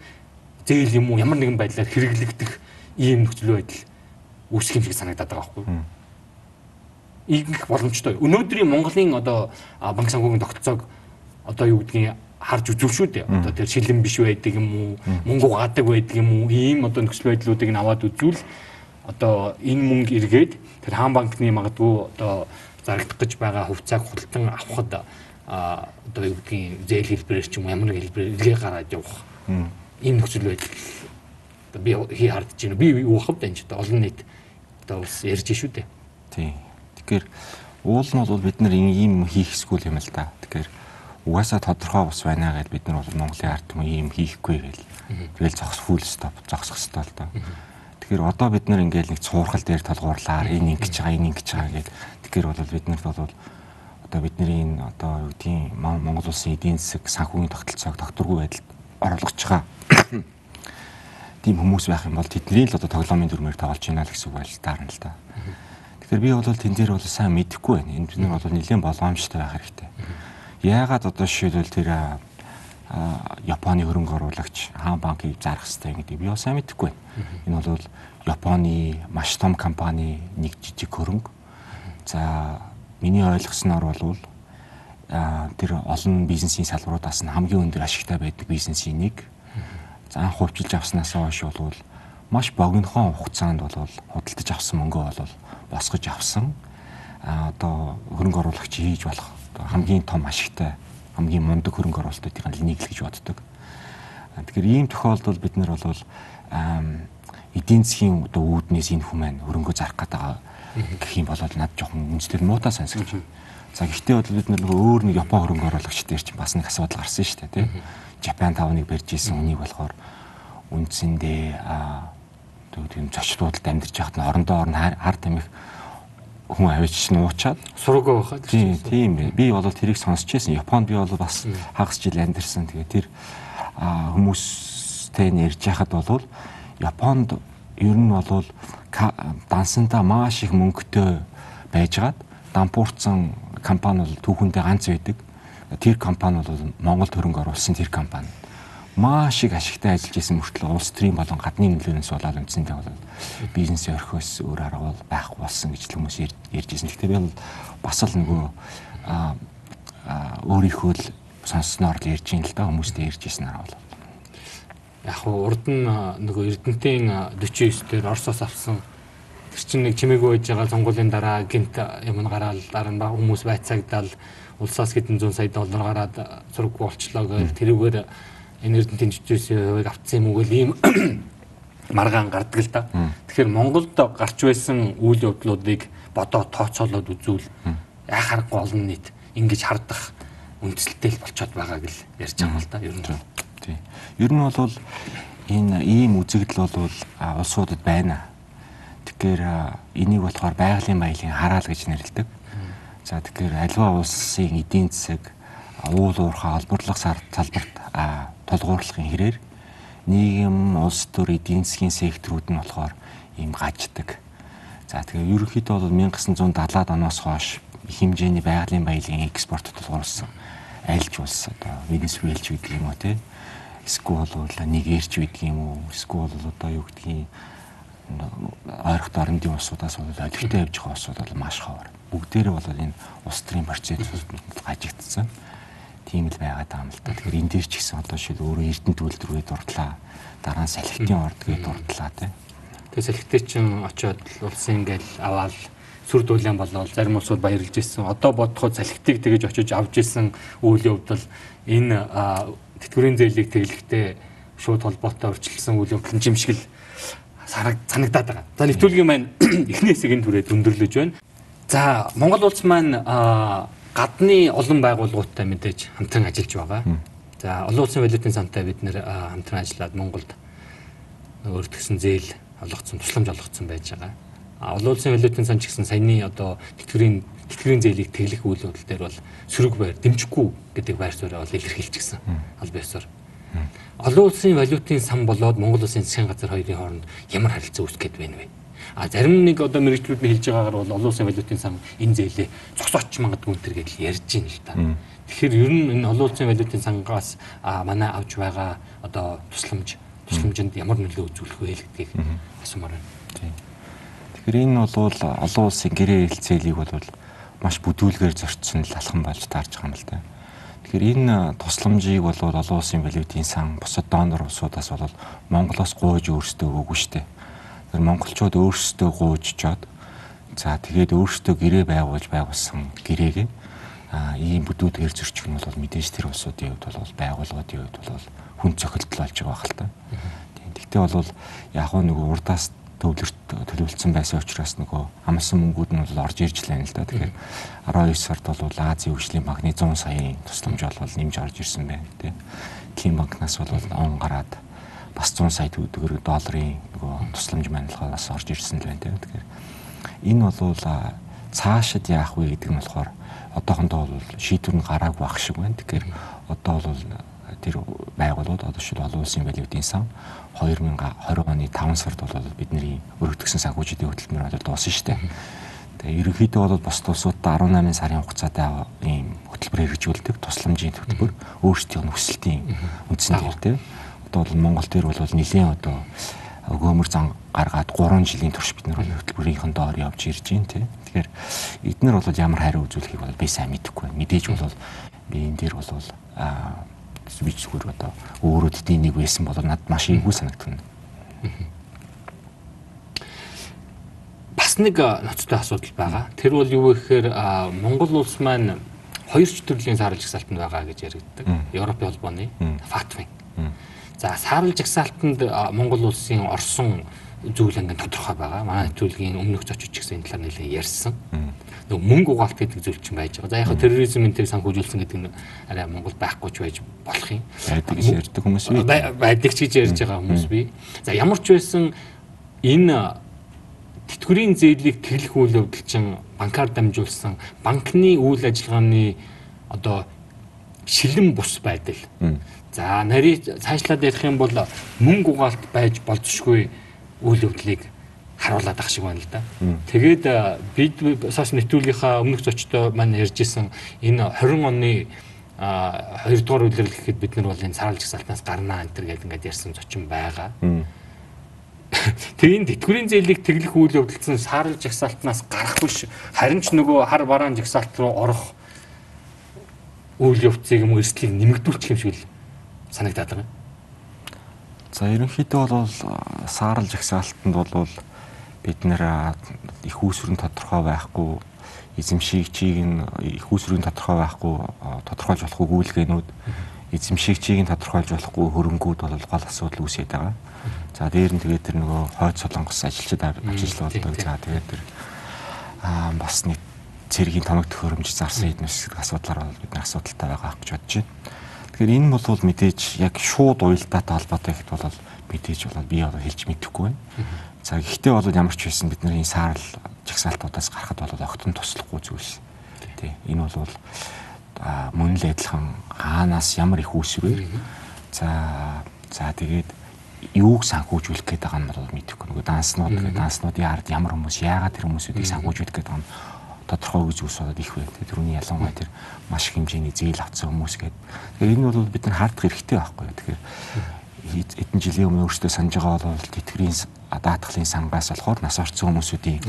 зээл юм уу ямар нэгэн байдлаар хэрэглэгдэх ийм нөхцөл байдал үүсэх юм шиг санагдаад байгаа байхгүй юу? Игэх боломжтой. Өнөөдрийн Монголын одоо банк санхүүгийн тогтолцоог одоо юу гэдгийг харж үзв шүү дээ. Одоо тэр шилэн биш байдаг юм уу, мөнгө угаадаг байдаг юм уу, ийм одоо нөхцөл байдлуудыг нь аваад үзвэл одоо энэ мөнгө эргээд тэр хаан банкны магадгүй одоо зарагдах гэж байгаа хувьцааг худалдан авахд одоо юу гэдгийг зээл хэлбэрээр ч юм ямар нэг хэлбэрээр илгээ гараад явах ийм нөхцөл байдал би хий хардж байна. Би юу хав дэнч одоо олон нийт одоо бас ярьж шүү дээ. Тийм. Тэгэхээр уул нь бол бид нар ийм хийх эсвэл юм л да. Тэгэхээр угаасаа тодорхой ус байна гэж бид нар бол Монголын ард түмэн ийм хийхгүй гэл. Тэгэл зогс фул стоп зогсох хэрэгтэй л доо. Тэгэхээр одоо бид нар ингээл нэг цуурхал дээр толгуурлаар энэ ингэж байгаа энэ ингэж байгаа гэдэг. Тэгэхээр бол бид нарт бол одоо бидний энэ одоо юу гэдгийг Монгол улсын эдийн засаг санхүүгийн тогтолцоог докторгүй байдалд оруулах байгаа. Тийм хүмүүс байх юм бол тэдний л одоо тоглоомын дүрмээр тоглож байна л гэсэн үг байлтаар нь л да. Тэгэхээр би бол тэн дээр бол сайн мэдэхгүй байна. Энэ бид нар бол нэлээд боломжтой байх хэрэгтэй. Яагаад одоо жишээлбэл тэр Японы хөрөнгө оруулагч хаан банкыг зарах хэрэгтэй гэдэг би бас сайн мэдэхгүй. Энэ бол Японы маш том компани нэг жижиг хөрөнгө. За миний ойлгосноор бол тэр олон бизнесийн салбаруудаас нь хамгийн өндөр ашигтай байдаг бизнесийн нэг. За анх хувьчилж авснаас хойш бол маш богинохон хугацаанд бол худалдаж авсан мөнгөө бол босгож авсан. А одоо хөрөнгө оруулагч хийж болох хамгийн том ашигтай хамгийн мундаг хөрөнгө оруулалтуудын нэг л гэж боддог. Тэгэхээр ийм тохиолдолд бид нар бол эдийн засгийн одоо үүднээс энэ хүмүүс хөрөнгө зарах гэдэг гэх юм бол над жоохон үнэхээр муутай сонсогч. За гэхдээ бол бид нар нөгөө өөр нэг Япон хөрөнгө оруулагч дээр чинь бас нэг асуудал гарсан шүү дээ тий. Japan 5-ыг барьж исэн үнийг болохоор үндсэндээ аа тийм зочдлуудад амьдарч байхад нь орондоо орн хар тамхи хүн авчиж нуучаад сургуу байхад тийм тийм би бол тэрийг сонсч байсан. Японд би бол бас хагас жил амьдарсан. Тэгээ тэр хүмүүстэй нэрж яхад бол Японд ер нь бол дансантаа маш их мөнгөтэй байжгаад дампуурсан компани бол түүхэндээ ганц байдаг. Тэр компани бол Монгол хөрөнгө оруулсан тэр компани маш их ашигтай ажиллаж исэн мөртлөө улс төрийн болон гадны нөлөөнөөс болоод үндсэндээ бол бизнес орхиос өөр арга бол байхгүй болсон гэж хүмүүс ярьж ирсэн. Гэхдээ би бол бас л нөгөө өөрийнхөө л сонссноор л ярьж ин л да хүмүүстэй ярьж ирсэн арга бол. Яг хуу урд нь нөгөө Эрдэнтийн 49 дээр Оросоос авсан тэр чинь нэг чимээгүй байж байгаа сонгуулийн дараа гинт юм гараал дараа нь хүмүүс байцаагдал улсаас хэдэн зуун сая доллар гараад зурггүй болчлоо гэж тэрүүгээр энэ эрдэнтийн жижигсэн хувийг автсан юм уу гэл ийм маргаан гардаг л да. Тэгэхээр Монголд гарч байсан үйл явдлуудыг бодоо тооцоолоод үзвэл яа харахгүй олон нийт ингэж хардах үндсэлтэй л болчиход байгааг л ярьж байгаа юм л да. Ер нь. Тийм. Ер нь бол энэ ийм үзэгдэл бол улсуудад байна. Тэгэхээр энийг болохоор байгалийн баялаг хараал гэж нэрлэдэг. За тэгэхээр альва улсын эдийн засаг уул уурхай олборлох салбарт тулгуурлахын хэрээр нийгэм, улс төр, эдийн засгийн секторууд нь болохоор ийм гаждаг. За тэгээ ерөнхийдөө бол 1970-аад оноос хойш их хэмжээний байгалийн баялагын экспорт тулгуурласан аль ч улс одоо Венесуэлч гэдэг юм уу те эсвэл бол нэг эрч байдаг юм уу? Эсвэл бол одоо юу гэдгийг ойрхот орндын улсуудаас бол олигтой явж байгаа улсууд бол маш ховор. Бүгдээрээ бол энэ улс төрийн процессыг гажигдсан. Тийм л байгаад байгаа юм л да. Тэгэхээр энэ дээр ч гэсэн одоо шил өөрөө эрдэнэ төлөвлөрөө дурдлаа. Дараа нь салхитын ордгийг дурдлаа тий. Тэгээ салхитээ чинь очиод улсын ингээл аваад сүр дүүлэн болоод зарим улсууд баярлж ирсэн. Одоо бодоход салхитыг тэгэж очиж авч ирсэн үйл явдал энэ тэтгэврийн зээлийг тэглэхдээ шууд холбоотой өрчлөсөн үйл явдал жимшгэл санагдаад байгаа. За нэвтрүүлгийн маань эхний хэсгийн түрээ дүндэрлэж байна. За Монгол улс маань гадны олон байгууллагуудтай мэдээж хамтран ажиллаж байгаа. За олон улсын валютын сантай бид нэр хамтран ажиллаад Монголд өөртгсөн зээл олгоцсон, тусламж олгоцсон байж байгаа. А олон улсын валютын сан ч гэсэн саяны одоо тэтгэврийн тэтгэврийн зээлийг тэглэх үйл явдал дээр бол сөрөг байр дэмжихгүй гэдэг байр суурийг бол илэрхийлчихсэн аль биесээр. Олон улсын валютын сан болоод Монгол улсын засгийн газар хоёрын хооронд ямар харилцаа үүсэх гээд байна вэ? А зарим нэг одоо мэрэгчлүүд нь хэлж байгаагаар бол олон улсын валютын сан энэ зээлээ зогсооч магадгүй энэ гэж ярьж байна л да. Тэгэхээр ер нь энэ олон улсын валютын сангаас манай авч байгаа одоо тусламж тусламжинд ямар нөлөө үзүүлэх вэ гэдгийг асуумаар байна. Тэгэхээр энэ бол олон улсын гэрээ хэлцээлийг бол маш бүдүүлгээр зорчсон л алхам болж таарж байгаа юм л да. Тэгэхээр энэ тусламжийг бол олон улсын валютын сан бусад донор улсуудаас бол Монголоос гуйж өөрсдөө өгөөгүй штэ. Тэр монголчууд өөрсдөө гуйжчоод за тэгээд өөрсдөө гэрээ байгуулж байгуулсан гэрээгээ а ийм бүдүүдгээр зөрчих нь бол мэдээж тэр улсуудын хувьд бол байгууллагуудын хувьд бол хүн цохилтол болж байгаа хэл та. Тийм. Тэгтээ бол яг нөгөө урдаас төвлөрт төлөвлөсөн байсан учраас нөгөө амлсан мөнгүүд нь бол орж ирж лээ л да. Тэгэхээр 12 сард бол Азийн хөгжлийн банкны 100 саяын тусламж бол нэмж орж ирсэн байна тий. Дэлхийн банкнаас бол он гараад бас 100 сая төгрөг долларын нөгөө тусламж манилгаас орж ирсэн л байна тий. Тэгэхээр энэ бол цаашид яах вэ гэдэг нь болохоор одоохондоо бол шийдвэр нь гараагүй ах шиг байна. Тэгэхээр одоо бол тэр байгууллагууд одоо шил олон улсын валютын сан 2020 оны 5 сард бол бидний өргөдгсөн санхүүжилтийн хөтөлбөр бол дууссан шүү дээ. Тэгээ ерөнхийдөө бол бос улсуудаа 18 сарын хугацаатай ийм хөтөлбөр хэрэгжүүлдэг тусламжийн хөтөлбөр өөрсдийн хүсэлтийн үндсэн дээр тийм. Бол Монгол дээр бол нэлээд одоо өгөөмөр зан гаргаад 3 жилийн турш бид нар хөтөлбөрийнхэн доор явж ирж байна тийм. Тэгэхээр эднэр бол ямар хариу үзүүлэхийг бол би сайн мэдэхгүй. Мэдээж бол би энэ дээр бол аа би зүгээр одоо өөрөө тэдний нэг байсан бол надад маш ийгүү санагдана. Бас нэг ноцтой асуудал байгаа. Тэр бол юу вэ гэхээр Монгол улс маань хоёр ч төрлийн саарл жагсаалтанд байгаа гэж яригддаг. Европын холбооны ФАТФ-ын. За саарл жагсаалтанд Монгол улсын орсон зүйл ингээд тодорхой байгаа. Манай нэвтрүүлгийн өмнөх зочид ч гэсэн энэ талаар нэлээд ярьсан. Нөгөө мөнгө угаалт гэдэг зүйл чинь байж байгаа. За яг терроризм энэ төр санхүүжүүлсэн гэдэг нь арай Монгол байхгүй ч байж болох юм. Байдаг гэж ярьдаг хүмүүс бий. Байдаг ч гэж ярьж байгаа хүмүүс бий. За ямар ч байсан энэ тэтгэврийн зээлийг тэглэх үйл явдал чинь банкар дамжуулсан банкны үйл ажиллагааны одоо шилэн бус байдал. За нарийн цаашлаад ярих юм бол мөнгө угаалт байж болзошгүй үйл явдлыг харуулад ах шиг байна л да. Тэгээд бид сошиал нэвтрүүлгийнхаа өмнөх зочдоо маань ярьж исэн энэ 20 оны а 2 дугаар үйлрэл гэхэд бид нар бол энэ саарл жагсаалтнаас гарнаа энэ төр гэдэг ингээд ярьсан зочин байгаа. Тэгээ энэ тэтгэврийн зээлийг тэглэх үйл явдалсан саарл жагсаалтнаас гарах биш харин ч нөгөө хар бараан жагсаалт руу орох үйл явцыг юм уу эрсдлийг нэмэгдүүлчих юм шиг л санагдаад байгаа. За ерөнхийдөө бол саарл жагсаалтанд бол бид нэр их үүсвэр нь тодорхой байхгүй эзэмшигчийг нь их үүсвэрийн тодорхой байхгүй тодорхойлж болохгүй гүйлгээнүүд эзэмшигчийг нь тодорхойлж болохгүй хөрөнгүүд бол гол асуудал үүсээд байгаа. За дээр нь тэгээд тэр нөгөө хойд солонгос ажилчид ажиллаулдаг. За тэгээд тэр аа бас нэг цэргийн тоног төхөөрөмж зарсан хэдэн хэсэг асуудлаар бол бид нар асуудалтай байгаа гэж бодож байна. Тэгэхээр энэ бол мэдээж яг шууд уялдаатай холбоотой ихт бол мэдээж бол би одоо хэлж мэдэхгүй байна. За гэхдээ бол ямар ч байсан бид нар энэ саарл жагсаалтуудаас гарахад бол огтон туслахгүй зүйлс. Тий. Энэ бол мөн л адилхан хаанаас ямар их үүсвэр. За за тэгээд юуг санхүүжүүлэх гээд байгаа нь бол мэдэхгүй. Нөгөө данснууд гэдэг данснуудын ард ямар хүмүүс яагаад тэр хүмүүсүүдийг санхүүжүүлэх гээд байгаа нь тодорхой үйл зүйлс болоод их байна. Тэрүүний ялангуяа тэр маш их хэмжээний зээл авсан хүмүүс гэдэг. Тэгэхээр энэ бол бид нар хаардах хэрэгтэй байхгүй юу. Тэгэхээр эдэн жилийн өмнө өөртөө санаж байгаа бол тэтгэврийн даатгалын сангаас болохоор нас орсон хүмүүсүүдийн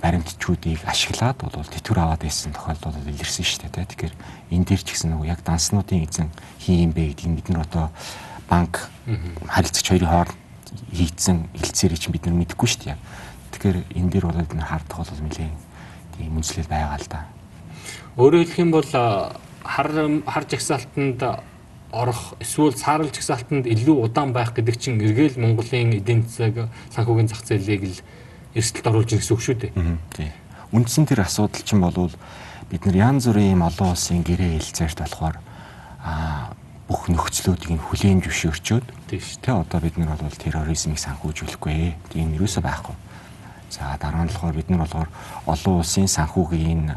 баримтчүүдийг ашиглаад бол тэтгэр аваад байсан тохиолдол илэрсэн шүү дээ. Тэгэхээр энэ дээр ч гэсэн нөгөө яг данснуудын эзэн хин юм бэ гэдгийг бид нар одоо банк харилцагч хоёрын хооронд хийцэн хэлцээрийг чинь бид нар мэдэхгүй шүү дээ. Тэгэхээр энэ дээр бол бид нар хардах бол нэлээд тийм үнслэл байгаа л да. Өөрөөр хэлэх юм бол хар хар жагсаалтанд орох эсвэл саарл жагсаалтанд илүү удаан байх гэдэг чинь эргээл Монголын эдийн засаг санхүүгийн зах зээлийг л эрсдэлд оруулж ирэх гэсэн үг шүү дээ. Тийм. Үндсэн тэр асуудал чинь болвол бид нар янз бүрийн олон улсын гэрээ хэлцээрт болохоор аа бүх нөхцлүүдийг хүлээн зөвшөөрчөөд тийм шүү. Тэ одоо бид нар бол терроризмыг санхүүжүүлэхгүй. Тийм юусоо байхгүй. За дараа нь болохоор бид нар болохоор олон улсын санхүүгийн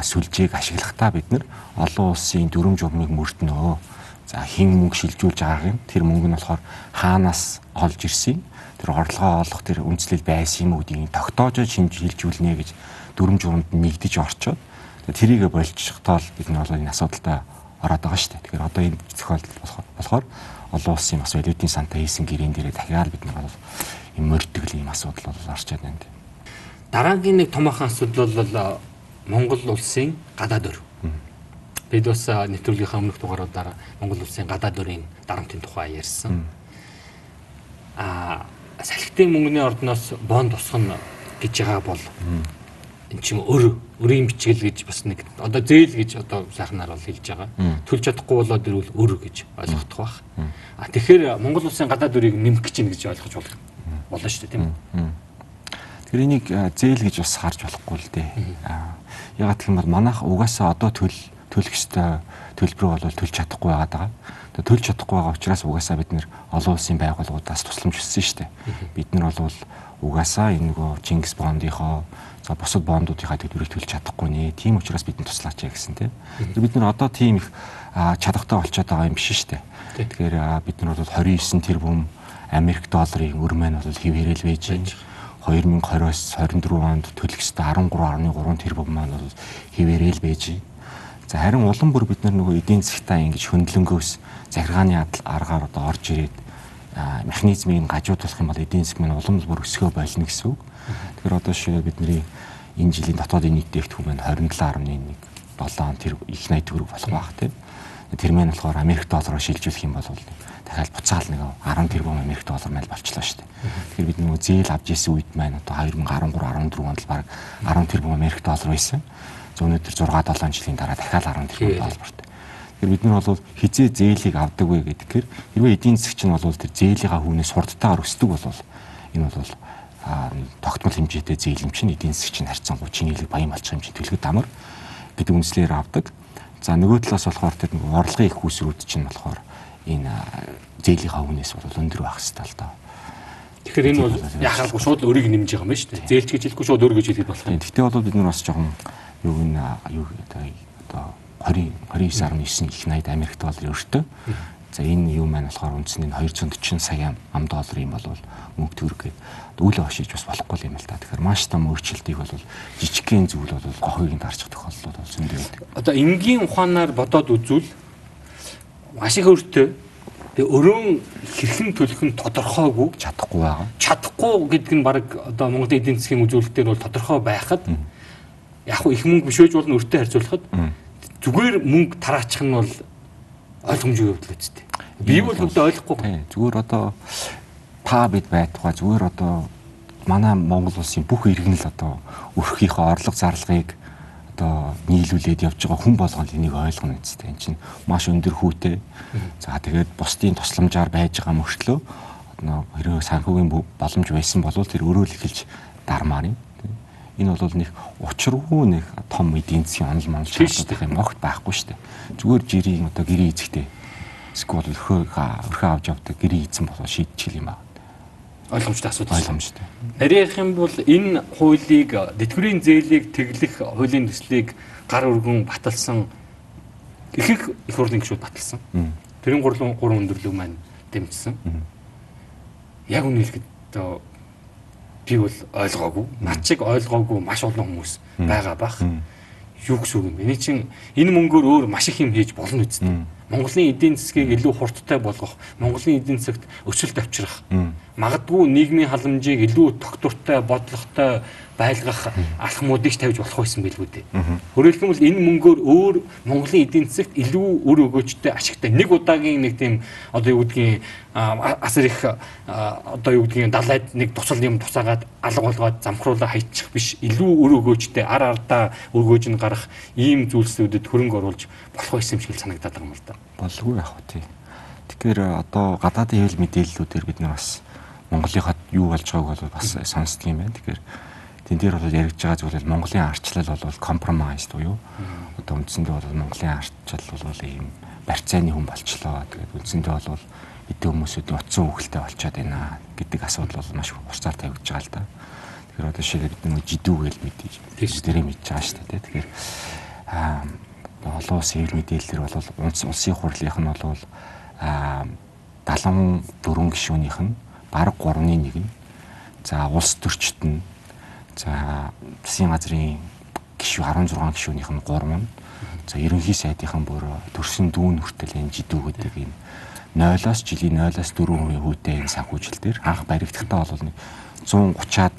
сүлжээг ашиглахдаа бид нар олон улсын дүрм журмыг мөрднөө. За хин мөнгө шилжүүлж байгааг нь тэр мөнгө нь болохоор хаанаас олж ирсэн тэр орлогоо олох тэр үндэслэл байсан юм үүдийг тогтоож шимжилжүүлнэ гэж дүрм журамд нэгдэж орчоод тэрийг болчихтол бид нар бол энэ асуудалтай ороод байгаа шүү дээ. Тэгэхээр одоо энэ зохиолдол болохоор олон улсын бас валютын сантаа хийсэн гэрэн дээрээ дахиад бид нар бол юм мөрдгөл юм асуудал бол орчод байна. Дараагийн нэг томоохон асуудал бол Монгол улсын гадаад өр. Бид бас нэвтрүүлгийнхаа өмнөх дугааруудаар Монгол улсын гадаад өрийн дарамтын тухай ярьсан. Аа салхитын мөнгөний ордноос бонд тусгана гэж байгаа бол эн чим өр өрийн бичгэл гэж бас нэг одоо зээл гэж одоо сайхнаар бол хэлж байгаа. Төлж чадахгүй болоод ирвэл өр гэж ойлгох байх. А тэгэхээр Монгол улсын гадаад өрийг нэмэх гэж байна гэж ойлгож болох болно шүү дээ тийм үү? Тэр энийг зээл гэж бас харж болохгүй л дээ. Ягаад гэх юм бол манайх угаасаа одоо төл төлөх ёстой төлбөр бол төлж чадахгүй байгаа төлж чадахгүй байгаа учраас угаасаа бид нэр олон улсын байгууллагуудаас тусламж өссөн шүү дээ. Бид нар бол угаасаа энэ нөгөө Чингис бондынхоо за бусад бондуудынхаа төлбөрийг төлж чадахгүй нэ. Тийм учраас бидний туслаач яа гэсэн тийм. Бид нар одоо тийм их чадахтай болчиход байгаа юм биш шүү дээ. Тэгэхээр бид нар бол 29 тэрбум Америк долларын өр маань бол хിവэрэл байж байна. 2020-оос 24 онд төлөх ёстой 13.3 тэрбум маань бол хിവэрэл байж байна. За харин улам бүр бид нар нөгөө эдийн засгтаа ингэж хөндлөнгөөс захиргааны аргаар одоо орж ирээд механизмыг гажуудуулах юм бол эдийн засаг маань улам бүр өсгөө болно гэсэн үг. Тэгэхээр одоо шийдээ бидний энэ жилийн дотоодын нийт дэвтгүүр маань 27.1 тэр их 80 төгрөг болох байх тийм. Тэр маань болохоор Америк доллараар шилжүүлэх юм бол дахиад буцаал нэг 10 тэрбум Америк доллар мэл болчлоо шүү дээ. Тэгэхээр бид нөгөө зээл авч исэн үед маань одоо 2013 14 онд л баг 10 тэрбум Америк доллар байсан. За өнөөдөр 6 7 жилийн дараа дахиад 10 тэрбум долларт. Тэгэхээр бид нар бол хизээ зээлийг авдаг вэ гэдгээр хэрвээ эдийн засгч нь бол тэр зээлийнхаа хүнээс сурдтайгаар өсдөг бол энэ бол тогтмол хэмжээтэй зээлэмч нь эдийн засгч нь харьцангуй чинийлэг баян болчих хэмжээнд төлөхөд амар гэдэг үндслээр авдаг. За нөгөө талаас болохоор тэр орлогын их үүсрүүд чинь болохоор энэ зээлийнхаа хүнээс бол өндөр байх хэрэгтэй л доо. Тэгэхээр энэ бол яхалгүй шууд өрийг нэмж байгаа юм байна шүү дээ. Зээлч гэж хэлэхгүй шууд өр гэж хэлэхэд болох. Гэхдээ бол бид нар бас жоохон юу энэ юу одоо 20 29.9 их 80 Америк долларын өртөө. За энэ юу маань болохоор үндсэндээ 240 сая ам доллар юм бол мөнгө төгрөг гээд үүлээ хошиж бас болохгүй юм л та. Тэгэхээр маш том өөрчлөлтийг бол жижигхэн зүйл бол гохойг нь дарчих тохиолдол бол зөндөө байдаг. Одоо энгийн ухаанаар бодоод үзвэл маш их өртөө Тэгээ өрөөн хэрхэн төлөх нь тодорхойгүй чадахгүй байгаа. Чадахгүй гэдэг нь баг одоо Монголын эдийн засгийн үзүүлэлтээр бол тодорхой байхад яг их мөнгө бишөөж болно өртөө харьцуулахад зүгээр мөнгө тараачих нь бол ойлгомжгүй явдал үсттэй. Би бол хөвдө ойлгохгүй. Зүгээр одоо та бид байтугай зүгээр одоо манай Монгол улсын бүх иргэн л одоо өрхийнхөө орлого зарлагыг одоо нийлүүлээд явж байгаа хүн болгоно энийг ойлгоно үсттэй. Энд чинь маш өндөр хүүтэй. За тэгээд бусдын тусламжаар байж байгаа мөртлөө хэрэг санхүүгийн боломж байсан бол тэр өрөөл эхэлж дармаар юм энэ бол нэг учиргүй нэг том эдийн засгийн онол монол шаардлагатай юм огт байхгүй шүү дээ. Зүгээр жирийн одоо гэрээ эзэгтэй эсвэл өрхөө өрхөө авч явдаг гэрээ эзэн болоо шийдчихэл юм аа. Ойлгомжтой асуудал. Ойлгомжтой. Нарийнх юм бол энэ хуулийг тэтгэврийн зээлийг тэглэх хуулийн төслийг гар өргөн баталсан ихэнх их хурлын гишүүд баталсан. Тэрийн гурлын гурван өндөрлөг маань дэмжсэн. Яг үнэ хэлэхэд би бол ойлгоогүй. Над шиг ойлгоогүй маш олон хүмүүс байгаа бах. Юу гэсэн үг юм бэ? Эний чинь энэ мөнгөөр өөр маш их юм хийж болно үсттэй. Монголын эдийн засгийг илүү хурдтай болгох, Монголын эдийн засагт өсөлт авчрах. Магадгүй нийгмийн халамжийг илүү тогтвортой, бодлоготой байлгах алхмуудыг тавьж болох байсан билгүй дээ. Өөрөлдөх нь энэ мөнгөөр өөр Монголын эдийн засагт илүү өр өгөөжтэй ашигтай нэг удаагийн нэг тийм одоо юу гэдгийг асар их одоо юу гэдгийг далайд нэг туцал юм туцаагаад алга болгоод замхруулаа хайчих биш илүү өр өгөөжтэй ар ардаа өргөөж нь гарах ийм зүйлсүүдэд хөрөнгө оруулж болох байсан юм шиг санагдаад байгаа юм л да. Болгүй яах вэ тий. Тэгэхээр одоо гадаадын хэвлэл мэдээллүүдээр бид нар бас Монголынхад юу болж байгааг бол бас сонсдог юм байна. Тэгэхээр тэн дээр бол яригдж байгаа зүйл бол Монголын арчлал бол компромайз буюу одоо үндсэндээ бол Монголын арчлал бол ийм барьцааны хүн болчлоо. Тэгээд үндсэндээ бол эдийн хүмүүсүүдийн утсан үхэлтэй болчиход байна гэдэг асуудал бол маш урцаар тавигдж байгаа л да. Тэгэхээр одоо шилээ бид нэг жидүү гэл мэдээж дээрээ мэдж байгаа шүү дээ. Тэгэхээр аа олон улсын хэвлэл мэдээлэлэр бол улсын хурлынх нь бол аа 74 гишүүнийх нь бараг 3-ны 1 нь за улс төрчт нь За засгийн газрын гишүү 16 гишүүнийх нь 3 нь за ерөнхий сайдынхан бүр төрсөн дүүн хүртэл энэ жидүү гэдэг энэ 0-оос жилийн 0-оос 4% хүүтэй энэ санхүүжил дээр анх баригдахдаа бол 130-аад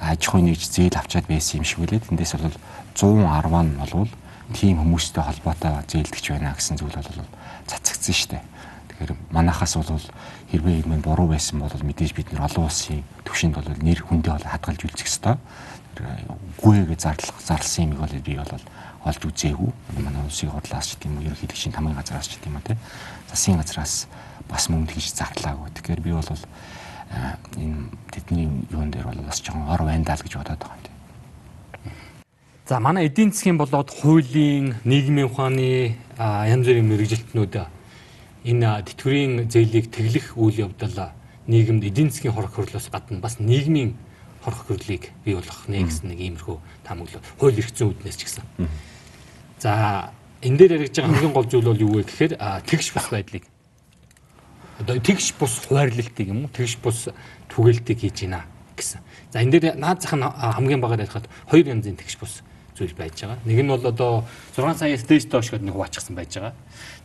аж ахуйн нэгж зээл авчаад байсан юм шиг үлээ. Тэндээс бол 110 нь болвол тийм хүмүүстэй холбоотой зээлдэгч байна гэсэн зүйл бол цацагдсан шүү дээ. Тэгэхээр манахаас бол хэрвээ юм буруу байсан бол мэдээж бид нар олон улсын төвшөнд бол нэр хүндээ бол хадгалж үлдэх ёстой. Гүйгээ зарлах зарлсан юм бол би бол олж үзээгүй. Манай улсын хурлаас ч тийм үү ерөнхийлөгчийн тамгын газраас ч тийм үү те. Засгийн газраас бас мөнгө хийж зарлаагүй. Тэгэхээр би бол энэ тэдний юун дээр бол бас жоохон ор байна даа л гэж бодоод байгаа юм. За манай эдийн засгийн болоод хуулийн, нийгмийн ухааны янз бүрийн мэрэгжилтнүүд энэ тэтгэврийн зээлийг тэглэх үйл явдал нийгэмд эдийн засгийн хорох хөрлөөс гадна бас нийгмийн хорох хөрлийг бий болгох нэ гэсэн нэг иймэрхүү таамаглал хууль эрх зүйн үүднээс ч гэсэн. За энэ дээр яригдж байгаа хамгийн гол зүйл бол юу вэ гэхээр тэгш бус байдлыг одоо тэгш бус хуваарлалтыг юм уу тэгш бус түгээлтийг хийж байна гэсэн. За энэ дээр наад зах нь хамгийн багаар ярихад хоёр янзын тэгш бус зүйл байж байгаа. Нэг нь бол одоо 6 саяас дээш доош гэдэг нэг хуваачсан байж байгаа.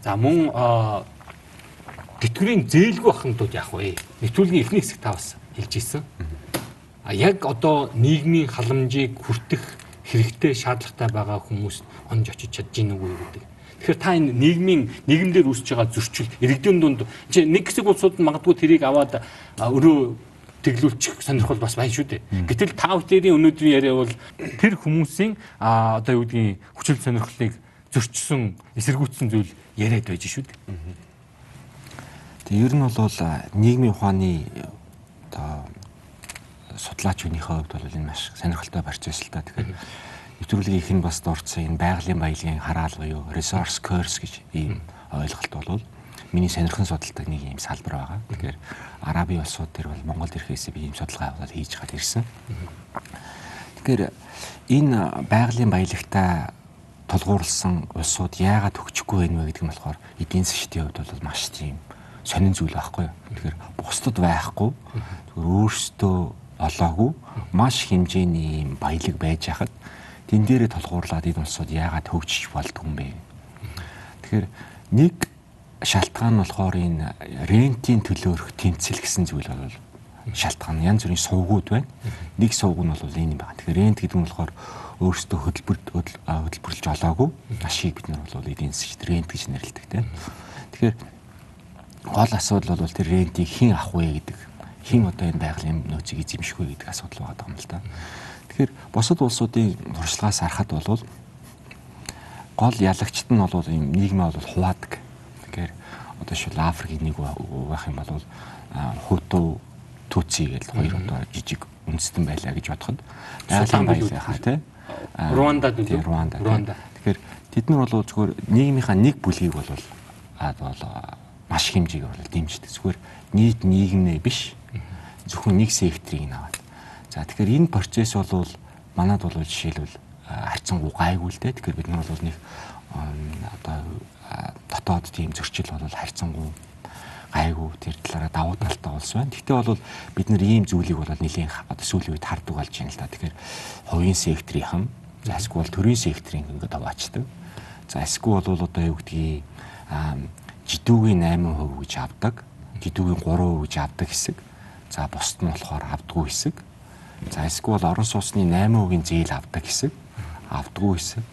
За мөн тэтгэврийн зээлгүй ахмадууд яах вэ? Нэвтрүүлгийн эхний хэсэг та бас хэлж ирсэн. А яг одоо нийгмийн халамжийг хүртэх хэрэгтэй шаардлагатай байгаа хүмүүс онж очиж чадж гин үгүй гэдэг. Тэгэхээр та энэ нийгмийн нийгэмдэр үүсэж байгаа зөрчил иргэдийн дунд чи нэг хэсэг улсууд нь магадгүй тэрийг аваад өрөө тэглүүлчих сонирхол бас байна шүү дээ. Гэтэл та бүхэн өнөөдрийн яриа бол тэр хүмүүсийн одоо юу гэдгийг хүчил сонирхлыг зөрчсөн, эсэргүүцсэн зүйл яриад байж шүү дээ. Тэгээ ер нь бол нийгмийн ухааны одоо судлаач өнийхөө хувьд бол энэ маш сонирхолтой байсан л та. Тэгэхээр нэвтрүүлгийн их нь бас дурдсан энэ байгалийн баялагын хараал буюу resource curse гэж ийм ойлголт бол миний сонирхон судалдаг нэг ийм салбар байгаа. Тэгэхээр Араби улсууд төр бол Монголд ирэхээс би ийм судалгаа явуулаад хийж гад ирсэн. Тэгэхээр энэ байгалийн баялагтай тулгуурласан улсууд яагаад хөгжихгүй байна вэ гэдэг нь болохоор эдийн засгийн хувьд бол маш тийм сонин зүйл байхгүй. Тэгэхээр бусдад байхгүй зүгээр өөрсдөө олоогүй маш хэмжээний юм баялаг байж хахад тэн дээрээ толгуурлаад энэ улсууд яагаад хөгжиж болдгүй юм бэ? Тэгэхээр нэг шалтгаан нь болохоор энэ рентийн төлөөрөх тэмцэл гэсэн зүйл бол шалтгаан янз бүрийн сувгууд байна. Нэг сувг нь бол энэ байна. Тэгэхээр рент гэдэг нь болохоор өөрсдөө хөтөлбөрт хөтөлбөрлж олоогүй ашиг бид нар бол эдийн засгт рент гэж нэрлэдэг тийм. Тэгэхээр гол асуудал бол тэр рентийг хэн авах вэ гэдэг. Хэн одоо энэ байгалийн нөөцийг эзэмших вэ гэдэг асуудал байгаа юм л да. Тэгэхээр бусад улсуудын туршлагаас харахад бол гол ялагчт нь бол ийм нийгмээ бол хуваадаг. Тэгэхээр одоо шил Африкийн нэг байх юм бол Хуту Түци гэдэг хоёр одоо жижиг үндэстэн байлаа гэж бодоход байгалийн баялаа тий. Руандад үү? Руанда. Тэгэхээр тэд нар бол зөвхөн нийгмийнхаа нэг бүлгийг бол аа бол маш хэмжээг бол дэмждэг. Зүгээр нийт нийгэмнээ биш. Зөвхөн нэг секторыг наваад. За тэгэхээр энэ процесс бол манад бол жишээлбэл харьцангуй гайгүй л дээ. Тэгэхээр бид нар бол нэг одоо дотоод тийм зөрчил бол харьцангуй гайгүй тэр талаараа давуу талтай улс байна. Гэхдээ бол бид нар ийм зүйлийг бол нэлийн одоо сүүлийн үед хардаг болж байна л да. Тэгэхээр хувийн секторийнхан за эсвэл төрийн секторын ингээд аваачдаг. За эсвэл бол одоо юу гэдгийг жидүүгийн 8% гэж авдаг. Жидүүгийн 3% гэж авдаг хэсэг. За бусд нь болохоор авдаггүй хэсэг. За эсвэл орон сууцны 8%-ийн зээл авдаг хэсэг. Авдаггүй хэсэг.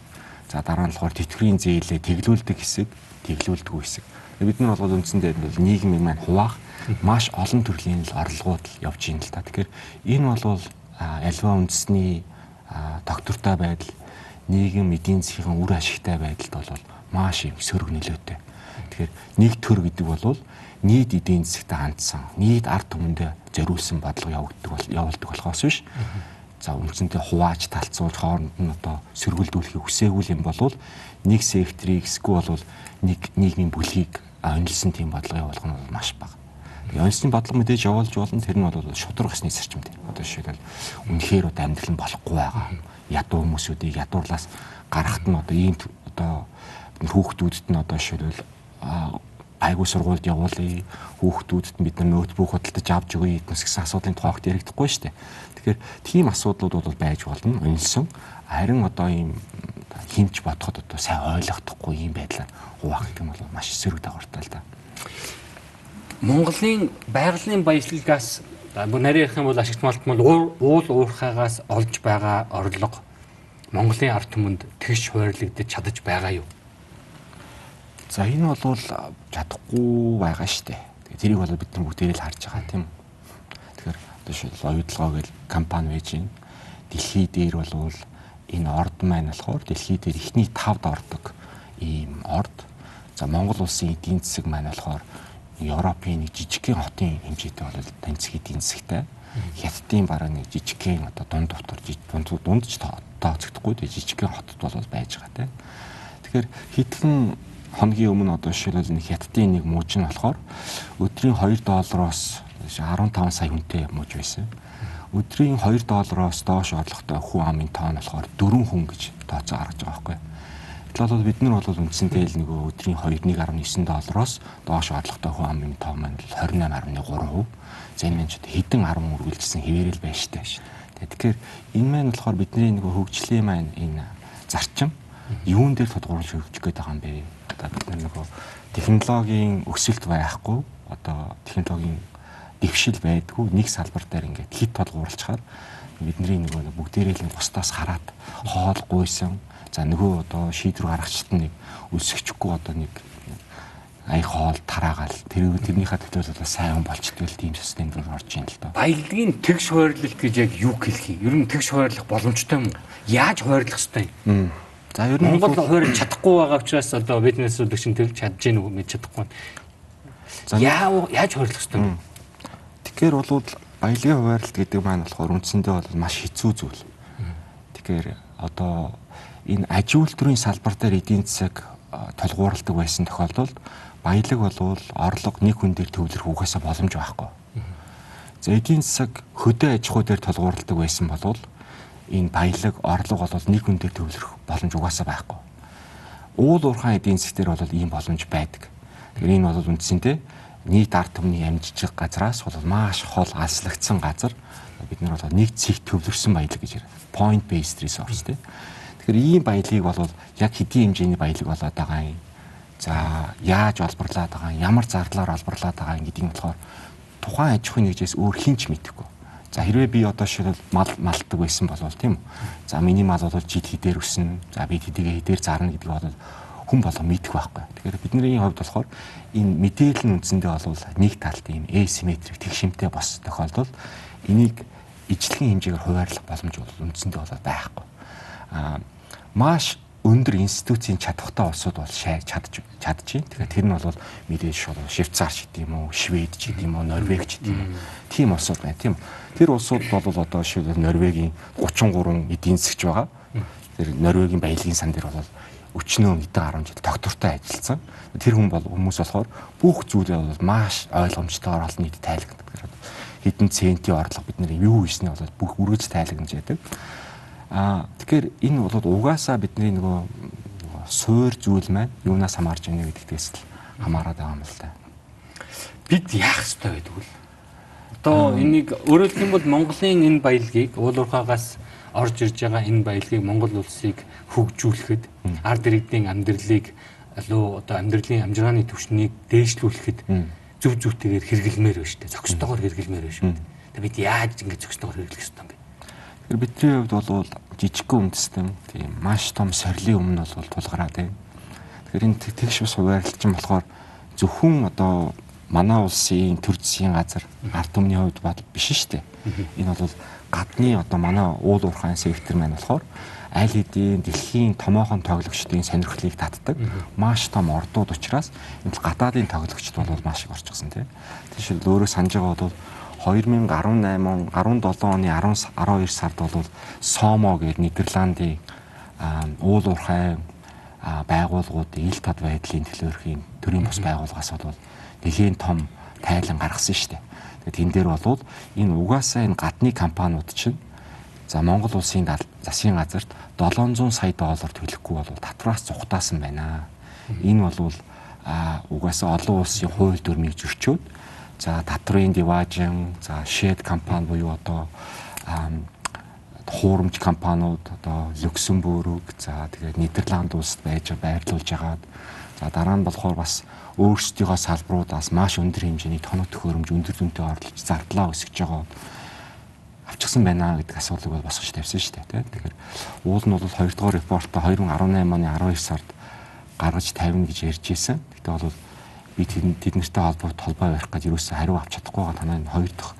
За дараа нь болохоор тэтгэврийн зээлээ тэглүүлдэг хэсэг, тэглүүлдэггүй хэсэг. Бид нар бол үндсэндээ нийгмийн маань хуваах маш олон төрлийн орлогууд явж байна л та. Тэгэхээр энэ бол альва үндэсний доктортой байдал, нийгэм эдийн засгийн үр ашигтай байдалд бол маш их сөрөг нөлөөтэй. Тэгэхээр нэг төр гэдэг бол нийт эдийн засгт хандсан, нийт ард түмэндээ зориулсан бодлого явагддаг бол явуулдаг болохоос биш. За үндсэндээ хувааж талцуулж хооронд нь одоо сөргөлдүүлэхийг хүсээгүй юм бол нэг секторыг эсвэл бол нэг нийгмийн бүлгийг онилсон тийм бодлого явуулах нь маш бага. Онилсны бодлого мэдээж явуулж болно тэр нь бол шудраг гэсний зарчимд. Одоо жишээлбэл үнэхээр одоо амьдрал нь болохгүй байгаа. Ядуу хүмүүсүүдийг ядуурлаас гаргахт нь одоо ийм одоо хүүхдүүдэд нь одоо жишээлбэл айгуу сургуульд явуулъя хүүхдүүдэд бид нар ноутбук худалдаж авч өгье гэднээс гэсэн асуудлын тухайд яригдахгүй шүү дээ. Тэгэхээр тийм асуудлууд бол байж болно. Унилсан. Харин одоо ийм хинч бодоход одоо сайн ойлгохдохгүй ийм байдлаар хуваах гэх юм бол маш эсрэг дагавартай л да. Монголын байгалийн баялагаас бүр нарийн ярих юм бол ашигт малтмал уул уурхаагаас олж байгаа орлого Монголын ард түмэнд тэгш хуваарлагдаж чадаж байгаа юу? За энэ бол чадахгүй байгаа шүү дээ. Тэрийг бол бид нар бүгдээрээ л харж байгаа тийм. Тэгэхээр одоо шил оюутлогоо гэл компани байж гин. Дэлхий дээр бол энэ орд маань болохоор дэлхий дээр ихний 5-д ордог ийм орд. За Монгол улсын эдийн засаг маань болохоор Европын нэг жижигхэн хотын хэмжээтэй бол таньцх эдийн засагтай. Хятадын бараг нэг жижигхэн одоо дунд дотор дунд дундч тооцогдохгүй жижигхэн хотод бол байж байгаа тийм. Тэгэхээр хитгэн хоногийн өмнө одоо жишээлбэл нэг хятадын нэг мууж нь болохоор өдрийн 2 доллароос 15 сая хүнтэй мууж байсан. Өдрийн 2 доллароос доош орлоготой хүн амын тоон болохоор 4 хүн гэж тооцоо гаргаж байгаа байхгүй. Тэгэхээр бол бид нар бол үндсэндээ л нөгөө өдрийн 2.19 доллароос доош орлоготой хүн амын тоон маань 28.3%. За энэ маань ч хэдэн 10 үргэлжсэн хэвээрэл байна штэ. Тэгэхээр энэ маань болохоор бидний нөгөө хөгжлийн маань энэ зарчим юун дээр тодгуурлаж хөгжих гээд байгаа юм бэ? Одоо бид нөгөө технологийн өсөлт байхгүй одоо технологийн дэвшил байдгүй нэг салбар дээр ингээд хит толгуурлахаар бидний нөгөө бүгдээрээ л бусдаас хараад хоол гуйсан за нөгөө одоо шийдвэр гаргачт нэг өсөхгүй одоо нэг ая хоол тараагаал тэр тэрнийхээ төлөө бол сайн болчтой л тийм систем рүү орж ийн л доо. Баялагын тэгш хуваарлалт гэж яг юу хэлэх юм? Ер нь тэгш хуваарлах боломжтой юм? Яаж хуваарлах ёстой юм? За ер нь Монгол хуурь чадахгүй байгаа учраас одоо бизнес үлдэгчин төлж чадж гэнэ үү мэд чадахгүй. Яа яаж ёстой вэ? Тэгэхээр бол баялагын хуваарлалт гэдэг маань болохоор үндсэндээ бол маш хэцүү зүйл. Тэгэхээр одоо энэ аж үйлдвэрийн салбар дээр эдийн засаг толгуурладаг байсан тохиолдолд баялаг болвол орлого нэг хүн дээр төвлөрөх угаасаа боломж байхгүй. За эдийн засаг хөдөө аж ахуй дээр толгуурладаг байсан болвол энэ баялаг орлого бол нэг хүн дээр төвлөрөх боломж угаасаа байхгүй. Уул уурхайн эдийн засгаар бол ийм боломж байдаг. Тэгэхээр энэ бол үндсэндээ нийт ард түмний амжижиг газраас бол маш хол алслагдсан газар бид нар бол нэг цэг төвлөрсөн баялаг гэж яриа. Point based resource тийм. Тэгэхээр ийм баялагийг бол яг хэдийн хэмжээний баялаг болоод байгаа юм. За яаж олборлаад байгаа ямар зарлаар олборлаад байгаа гэдгийг болохоор тухайн аж ахуйн нэгжээс өөр хинч мэдэхгүй. За хэрвээ би одоо жишээлбэл мал малдаг байсан бол тийм үү. За миний мал бол жид хідээр өснө. За би тэдгээ хідээр зарна гэдэг бол хүн болго мэдэх байхгүй. Тэгэхээр бидний хувьд болохоор энэ мэдээлэл нь үндсэндээ бол нэг талд ийм asymmetric тэгшимтэй бос тохиолдолд энийг ижлэхэн хэмжээгээр хуваарлах боломж бол үндсэндээ бол байхгүй. Аа маш өндөр институцийн чадвартай улсууд бол чадж чадж байна. Тэгэхээр тэр нь бол мэдээж шууд Швейцар ч гэдэг юм уу, Швед ч гэдэг юм уу, Норвег ч гэдэг юм уу. Тийм улсууд байна тийм. Тэр улсууд бол одоо шийдэл Норвегийн 33 эдийн засгч байгаа. Тэр Норвегийн баялагын сан дээр бол өчнөө хэдэн 10 жил доктортой ажилласан. Тэр хүн бол хүмүүс болохоор бүх зүйлээ бол маш ойлгомжтойгоор олон нийт тайлбарладаг. Хэдэн центийн орлого бид нэр юу хийснээ бол бүх үргэлж тайлагнаж яадаг. Аа тэгэхээр энэ бол угаасаа бидний нөгөө суур зүйл маань юунаас хамаарч байна гэдэгтээс л хамаарат байгаа юм л та. Бид яах ёстой гэдэг үл. Одоо энийг өөрөөр хэлбэл бол Монголын энэ баялагийг уулуурхаагаас орж ирж байгаа энэ баялагийг Монгол улсыг хөгжүүлэхэд ард иргэдийн амьдралыг алуу одоо амьдралын амжиргааны түвшнийг дээшлүүлэхэд зөв зөвтэйгээр хэрэглэмээр байна шүү дээ. Зөкстөгөр хэрэглэмээр байна шүү дээ. Тэгээ бид яаж ингэж зөкстөгөр хэрэглэх ёстой юм Тэгэхээр бидний хувьд бол жижигхэн үндэстэн тийм маш том сорилын өмнө бол тулгараад байна. Тэгэхээр энэ тэгш ус хуваарлалчин болохоор зөвхөн одоо манай улсын төр засгийн газар ард түмний хувьд бол биш шүү дээ. Энэ бол гадны одоо манай уул уурхайн сектор маань болохоор аль хэдийн дэлхийн томоохон тоглогчдын сонирхлыг татдаг маш том ордууд учраас энэ гадаадын тоглогчд бол маш их орчихсон тийм. Тийшэл өөрөө санаж байгаа бол 2018 17 оны 10 12 сард бол Сомо гэдэг Нидерландын уул уурхай байгууллагуудын ил тод байдлын төлөөрхийн төрийн бус байгууллагаас бол нэлийн том тайлан гаргасан шүү дээ. Тэгээд тэн дээр бол энэ угаасаа энэ гадны компаниуд чинь за Монгол улсын засгийн газарт 700 сая доллар төлөхгүй бол татвараас зугатаасан байна. Энэ бол угаасаа олон улсын хууль дүрмийг зөрчөөд за татврын диважин за шед компани буюу одоо хуурамч компаниуд одоо Люксембург за тэгээд Нидерланд улсад байж байрлуулж агаад за дараа нь болохоор бас өөрсдийнхөө салбаруудаас маш өндөр хэмжээний тоног төхөөрөмж өндөр дүнтэй орлож зардлаа өсгөж байгаа авчихсан байна гэдэг асуудлыг бол босгож тавьсан шүү дээ. Тэгэхээр уул нь бол 2 дугаар репортоо 2018 оны 12 сард гаргаж тавина гэж ярьж ирсэн. Гэтэ бол би тэд нартай холбоо толгой барих гэж юусаа хариу авч чадахгүй байгаа танай хоёр дахь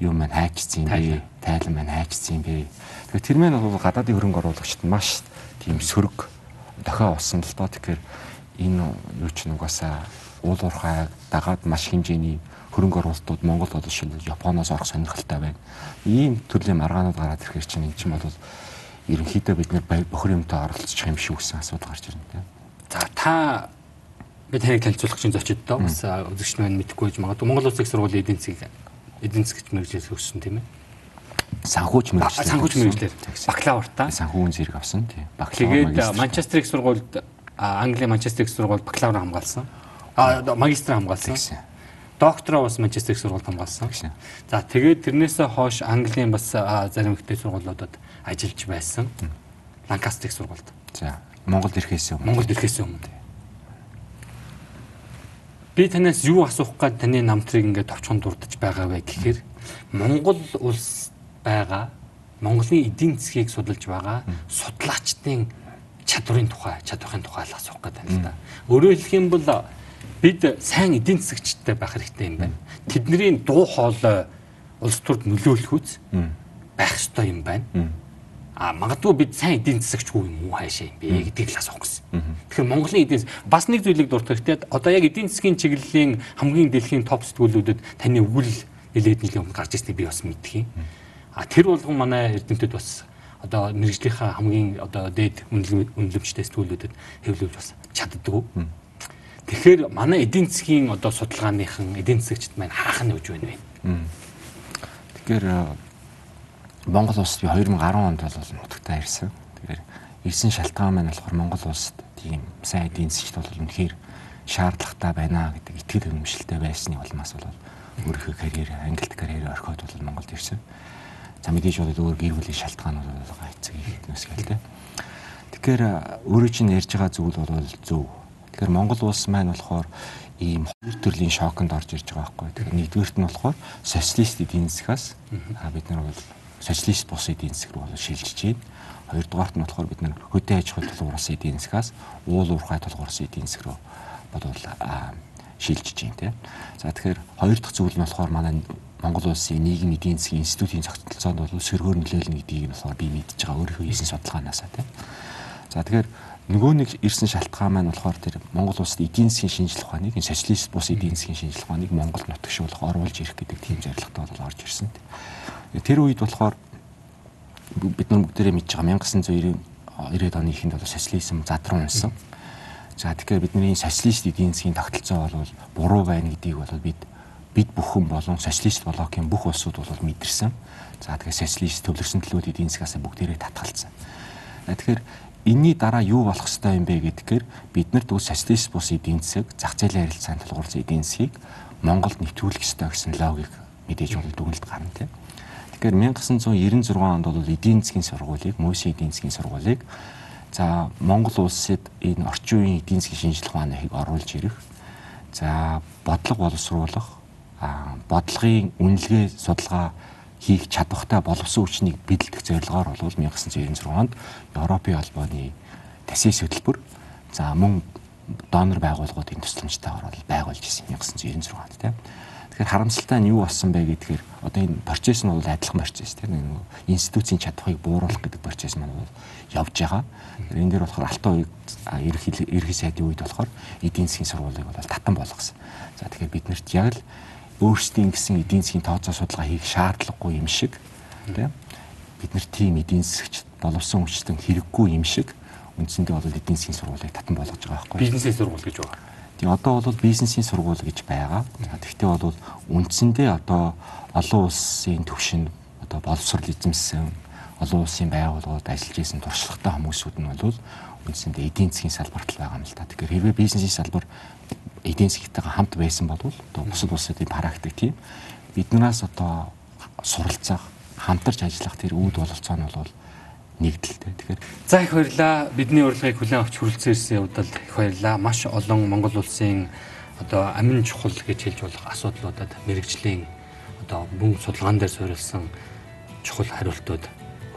юм маань хайчсан юм бэ? Тайлан маань хайчсан юм бэ? Тэгэхээр тэр мэн бол гадаадын хөрөнгө оруулагчид маш тийм сөрөг дохио болсон л доо. Тэгэхээр энэ юу ч нугасаа уул уурхай дагаад маш хэмжээний хөрөнгө оруулалтууд Монгол бол шил Японоос орох сонирхолтой байна. Ийм төрлийн маргаанууд гараад ирэхээр чинь эн чинь бол ерөнхийдөө бид нэр бохир юмтай оролцох юм шиг үсэн асуудал гарч ирнэ тийм. За та би таныг танилцуулах чинь зочидтой бас үзэгч маань мэдэхгүй гэж магадгүй Монгол Улсын сургуулийн эдийн засгийг эдийн засгч мэрэгжлээс өгсөн тийм ээ. Санхүүч мэрэгчлэр. Санхүүч мэрэгчлэр. Бакалавртаа. Санхүүгийн зэрэг авсан тийм. Тэгээд Манчестер их сургуульд Англи Манчестер их сургуульд бакалавр хамгаалсан. А магистр хамгаалсан. Доктороо бас Манчестер их сургуульд хамгаалсан. За тэгээд тэрнээсээ хойш Английн бас зарим ихтэй сургуулиудад ажиллаж байсан. Ланкастер их сургуульд. За Монголд ирэхээс өмнө. Монголд ирэхээс өмнө. Би танаас юу асуух гээд таны намтрыг ингээд товчхон дурдж байгаа вэ гэхээр Монгол улс байгаа Монголын эдийн засгийг судалж байгаа судлаачдын чадварын тухай, чадварын тухай л асуух гэдэг юм л да. Өөрөөр хэлэх юм бол бид сайн эдийн засгчтай байх хэрэгтэй юм байна. Тэдний дуу хоолой улс төрд нөлөөлөх үз байх ёстой юм байна. А магадгүй бид сайн эдийн засагчгүй юм уу хаашаа юм бэ гэдгийг л асуух гэсэн. Тэгэхээр Монголын эдийн бас нэг зүйлийг дуртай. Гэхдээ одоо яг эдийн засгийн чиглэлийн хамгийн дэлхийн топ сэтгүүлүүдэд таны өгүүл нэлээд жилийн өмнө гарч ирснийг би бас мэдхий. А тэр болгон манай эрдэмтэд бас одоо мэрэгжлийнхаа хамгийн одоо дээд үнэлэмжтэй сэтгүүлүүдэд хэвлүүлж бас чаддгүй. Тэгэхээр манай эдийн засгийн одоо судалгааныхан эдийн засагчд маань хаах нь үж байна вэ? Тэгэхээр Монгол улсад би 2010 онд бол нутагтаа ирсэн. Тэгэхээр ирсэн шалтгаан маань болохоор Монгол улсад тийм сайн эдийн засгт бол үнэхээр шаардлагатай байна гэдэг итгэл үнэмшилтэй байсны улмаас бол өөрийнхөө карьер, ангилт карьерээ орхиод бол Монголд ирсэн. За мэдээж бол өөр гэр бүлийн шалтгаанууд бол эцэг эхнээс гээл тэ. Тэгэхээр өөрөө чинь ярьж байгаа зүйл бол зөв. Тэгэхээр Монгол улс маань болохоор ийм хоёр төрлийн шоконд орж ирж байгаа байхгүй. Тэгэхээр нэгдүгээрт нь болохоор социалист эдийн засгаас бид нар бол социалист бус эдийн засаг руу шилжиж байна. Хоёрдугаарт нь болохоор бид нар хөдөө аж ахуй тулгуурсан эдийн засгаас уул уурхай тулгуурсан эдийн засаг руу бодвол шилжиж байна тийм. За тэгэхээр хоёр дахь зүйл нь болохоор манай Монгол улсын нийгэм эдийн засгийн институтын тогтолцоонд бол сөргөөр нөлөөлнө гэдгийг нь болохоор би мэдж байгаа өөрийнхөө хийсэн судалгаанаасаа тийм. За тэгэхээр нөгөө нэг ирсэн шалтгаан маань болохоор тэр Монгол улсад эдийн засгийн шинжилгээ ухааныг социалист бус эдийн засгийн шинжилгээ ухааныг Монгол нутагшуулах оруулж ирэх гэдэг тийм зорилготой бол орж ирсэн. Тэр үед болохоор бид нар бүгдээрээ мэдж байгаа 1990 оны ихэнд бол социализм задран унсан. За тэгэхээр бидний социалист эдийн засгийн тогтолцоо бол буруу байна гэдгийг бол бид бид бүхэн болон социалист блокийн бүх улсууд бол мэдэрсэн. За тэгэхээр социалист төвлөрсөн төлөвүүд эдийн засгаас бүгдээрээ татгалцсан. Тэгэхээр энэний дараа юу болох ёстой юм бэ гэдгээр бид нар дүү социалист бус эдийн засаг, зах зээлийн харилцаанд тулгуурласан эдийн засгийг Монголд нэвтрүүлэх ёстой гэсэн логик мэдээж бол дүгнэлт гарна тийм. Тэгэхээр 1996 онд бол эдийн засгийн сургуулийг, Мөсийн эдийн засгийн сургуулийг за Монгол улсад энэ орчин үеийн эдийн засгийн шинжилгээ мааныг оруулж ирэх. За бодлого боловсруулах, бодлогын үнэлгээ судалгаа хийх чадвартай боловсон хүчнийг бэлдэх зорилгоор бол 1996 онд Европын албаны тасгийн хөтөлбөр за мөн донор байгууллагуудын тусламжтайгаар бол байгуулж ирсэн 1996 онд тийм. Тэгэхээр харамсалтай нь юу болсон бэ гэдгээр одоо энэ процесс нь бол адилхан процесс тийм нэг институцийн чадхыг бууруулах гэдэг процесс маань бол явж байгаа. Энэ дээр болохоор алтан үед ерхий сайдын үед болохоор эдийн засгийн сургуулийг бол татан болгосон. За тэгэхээр бид нарт яг л өөрсдийн гэсэн эдийн засгийн тооцоо судалгаа хийх шаардлагагүй юм шиг тийм бид нар тийм эдийн засгч боловсон хүчтэн хэрэггүй юм шиг үндсэндээ бол эдийн засгийн сургуулийг татан болгож байгаа байхгүй. Бизнесийн сургууль гэж байгаа. Тэгээ одоо бол бизнесийн сургууль гэж байгаа. Тэгвэл бол үндсэндээ одоо олон улсын төвшин одоо боловсрол эзэмсэн олон улсын байгууллагууд ажиллаж исэн туршлагатай хүмүүсүүд нь бол үндсэндээ эдийн засгийн салбарт л байгаа юм л та. Тэгэхээр хэрвээ бизнесийн салбар эдийн засгийтэйгээ хамт байсан бол одоо бусад улсуудын практик тийм биднээс одоо суралцах, хамтарч ажиллах тэр үүд бололцоо нь бол нэгдэлтэй. Тэгэхээр за их баярлаа. Бидний урилгыг хүлээн авч хүрэлцэн ирсэн явдал их баярлаа. Маш олон Монгол улсын одоо амин чухал гэж хэлж болох асуудлуудад мэрэгжлийн одоо мөн судалгаан дээр суурилсан чухал хариултууд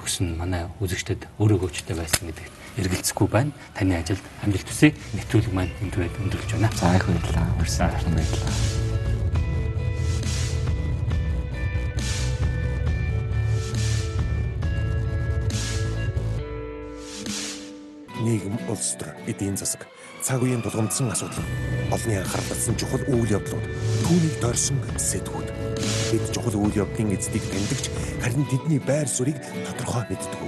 өгсөн манай үзэгчдэд өөрөө гөөчтэй байсан гэдэг эргэлзэхгүй байна. Таны ажилд амжилт хүсье. Нэвтрүүлэг маань энд түрээд өндөрлөж байна. За их баярлалаа. Урьсан баярлалаа. Нийгэм, улс төр, эдийн засаг, цаг үеийн тулгамдсан асуудал, олонний анхаарал татсан чухал үйл явдлууд, түүнийг дорсон сэдвүүд. Бид чухал үйл явдлын эздийг тэмдэгч харин тэдний байр суурийг тодорхой мэддэг.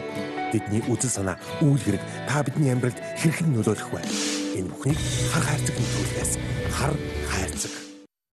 Тэдний үзэл санаа, үйл хэрэг та бидний амьдралд хэрхэн нөлөөлөх вэ? Энэ бүхнийг хар хайрцаг нөлөөлөхөөс хар хайрцаг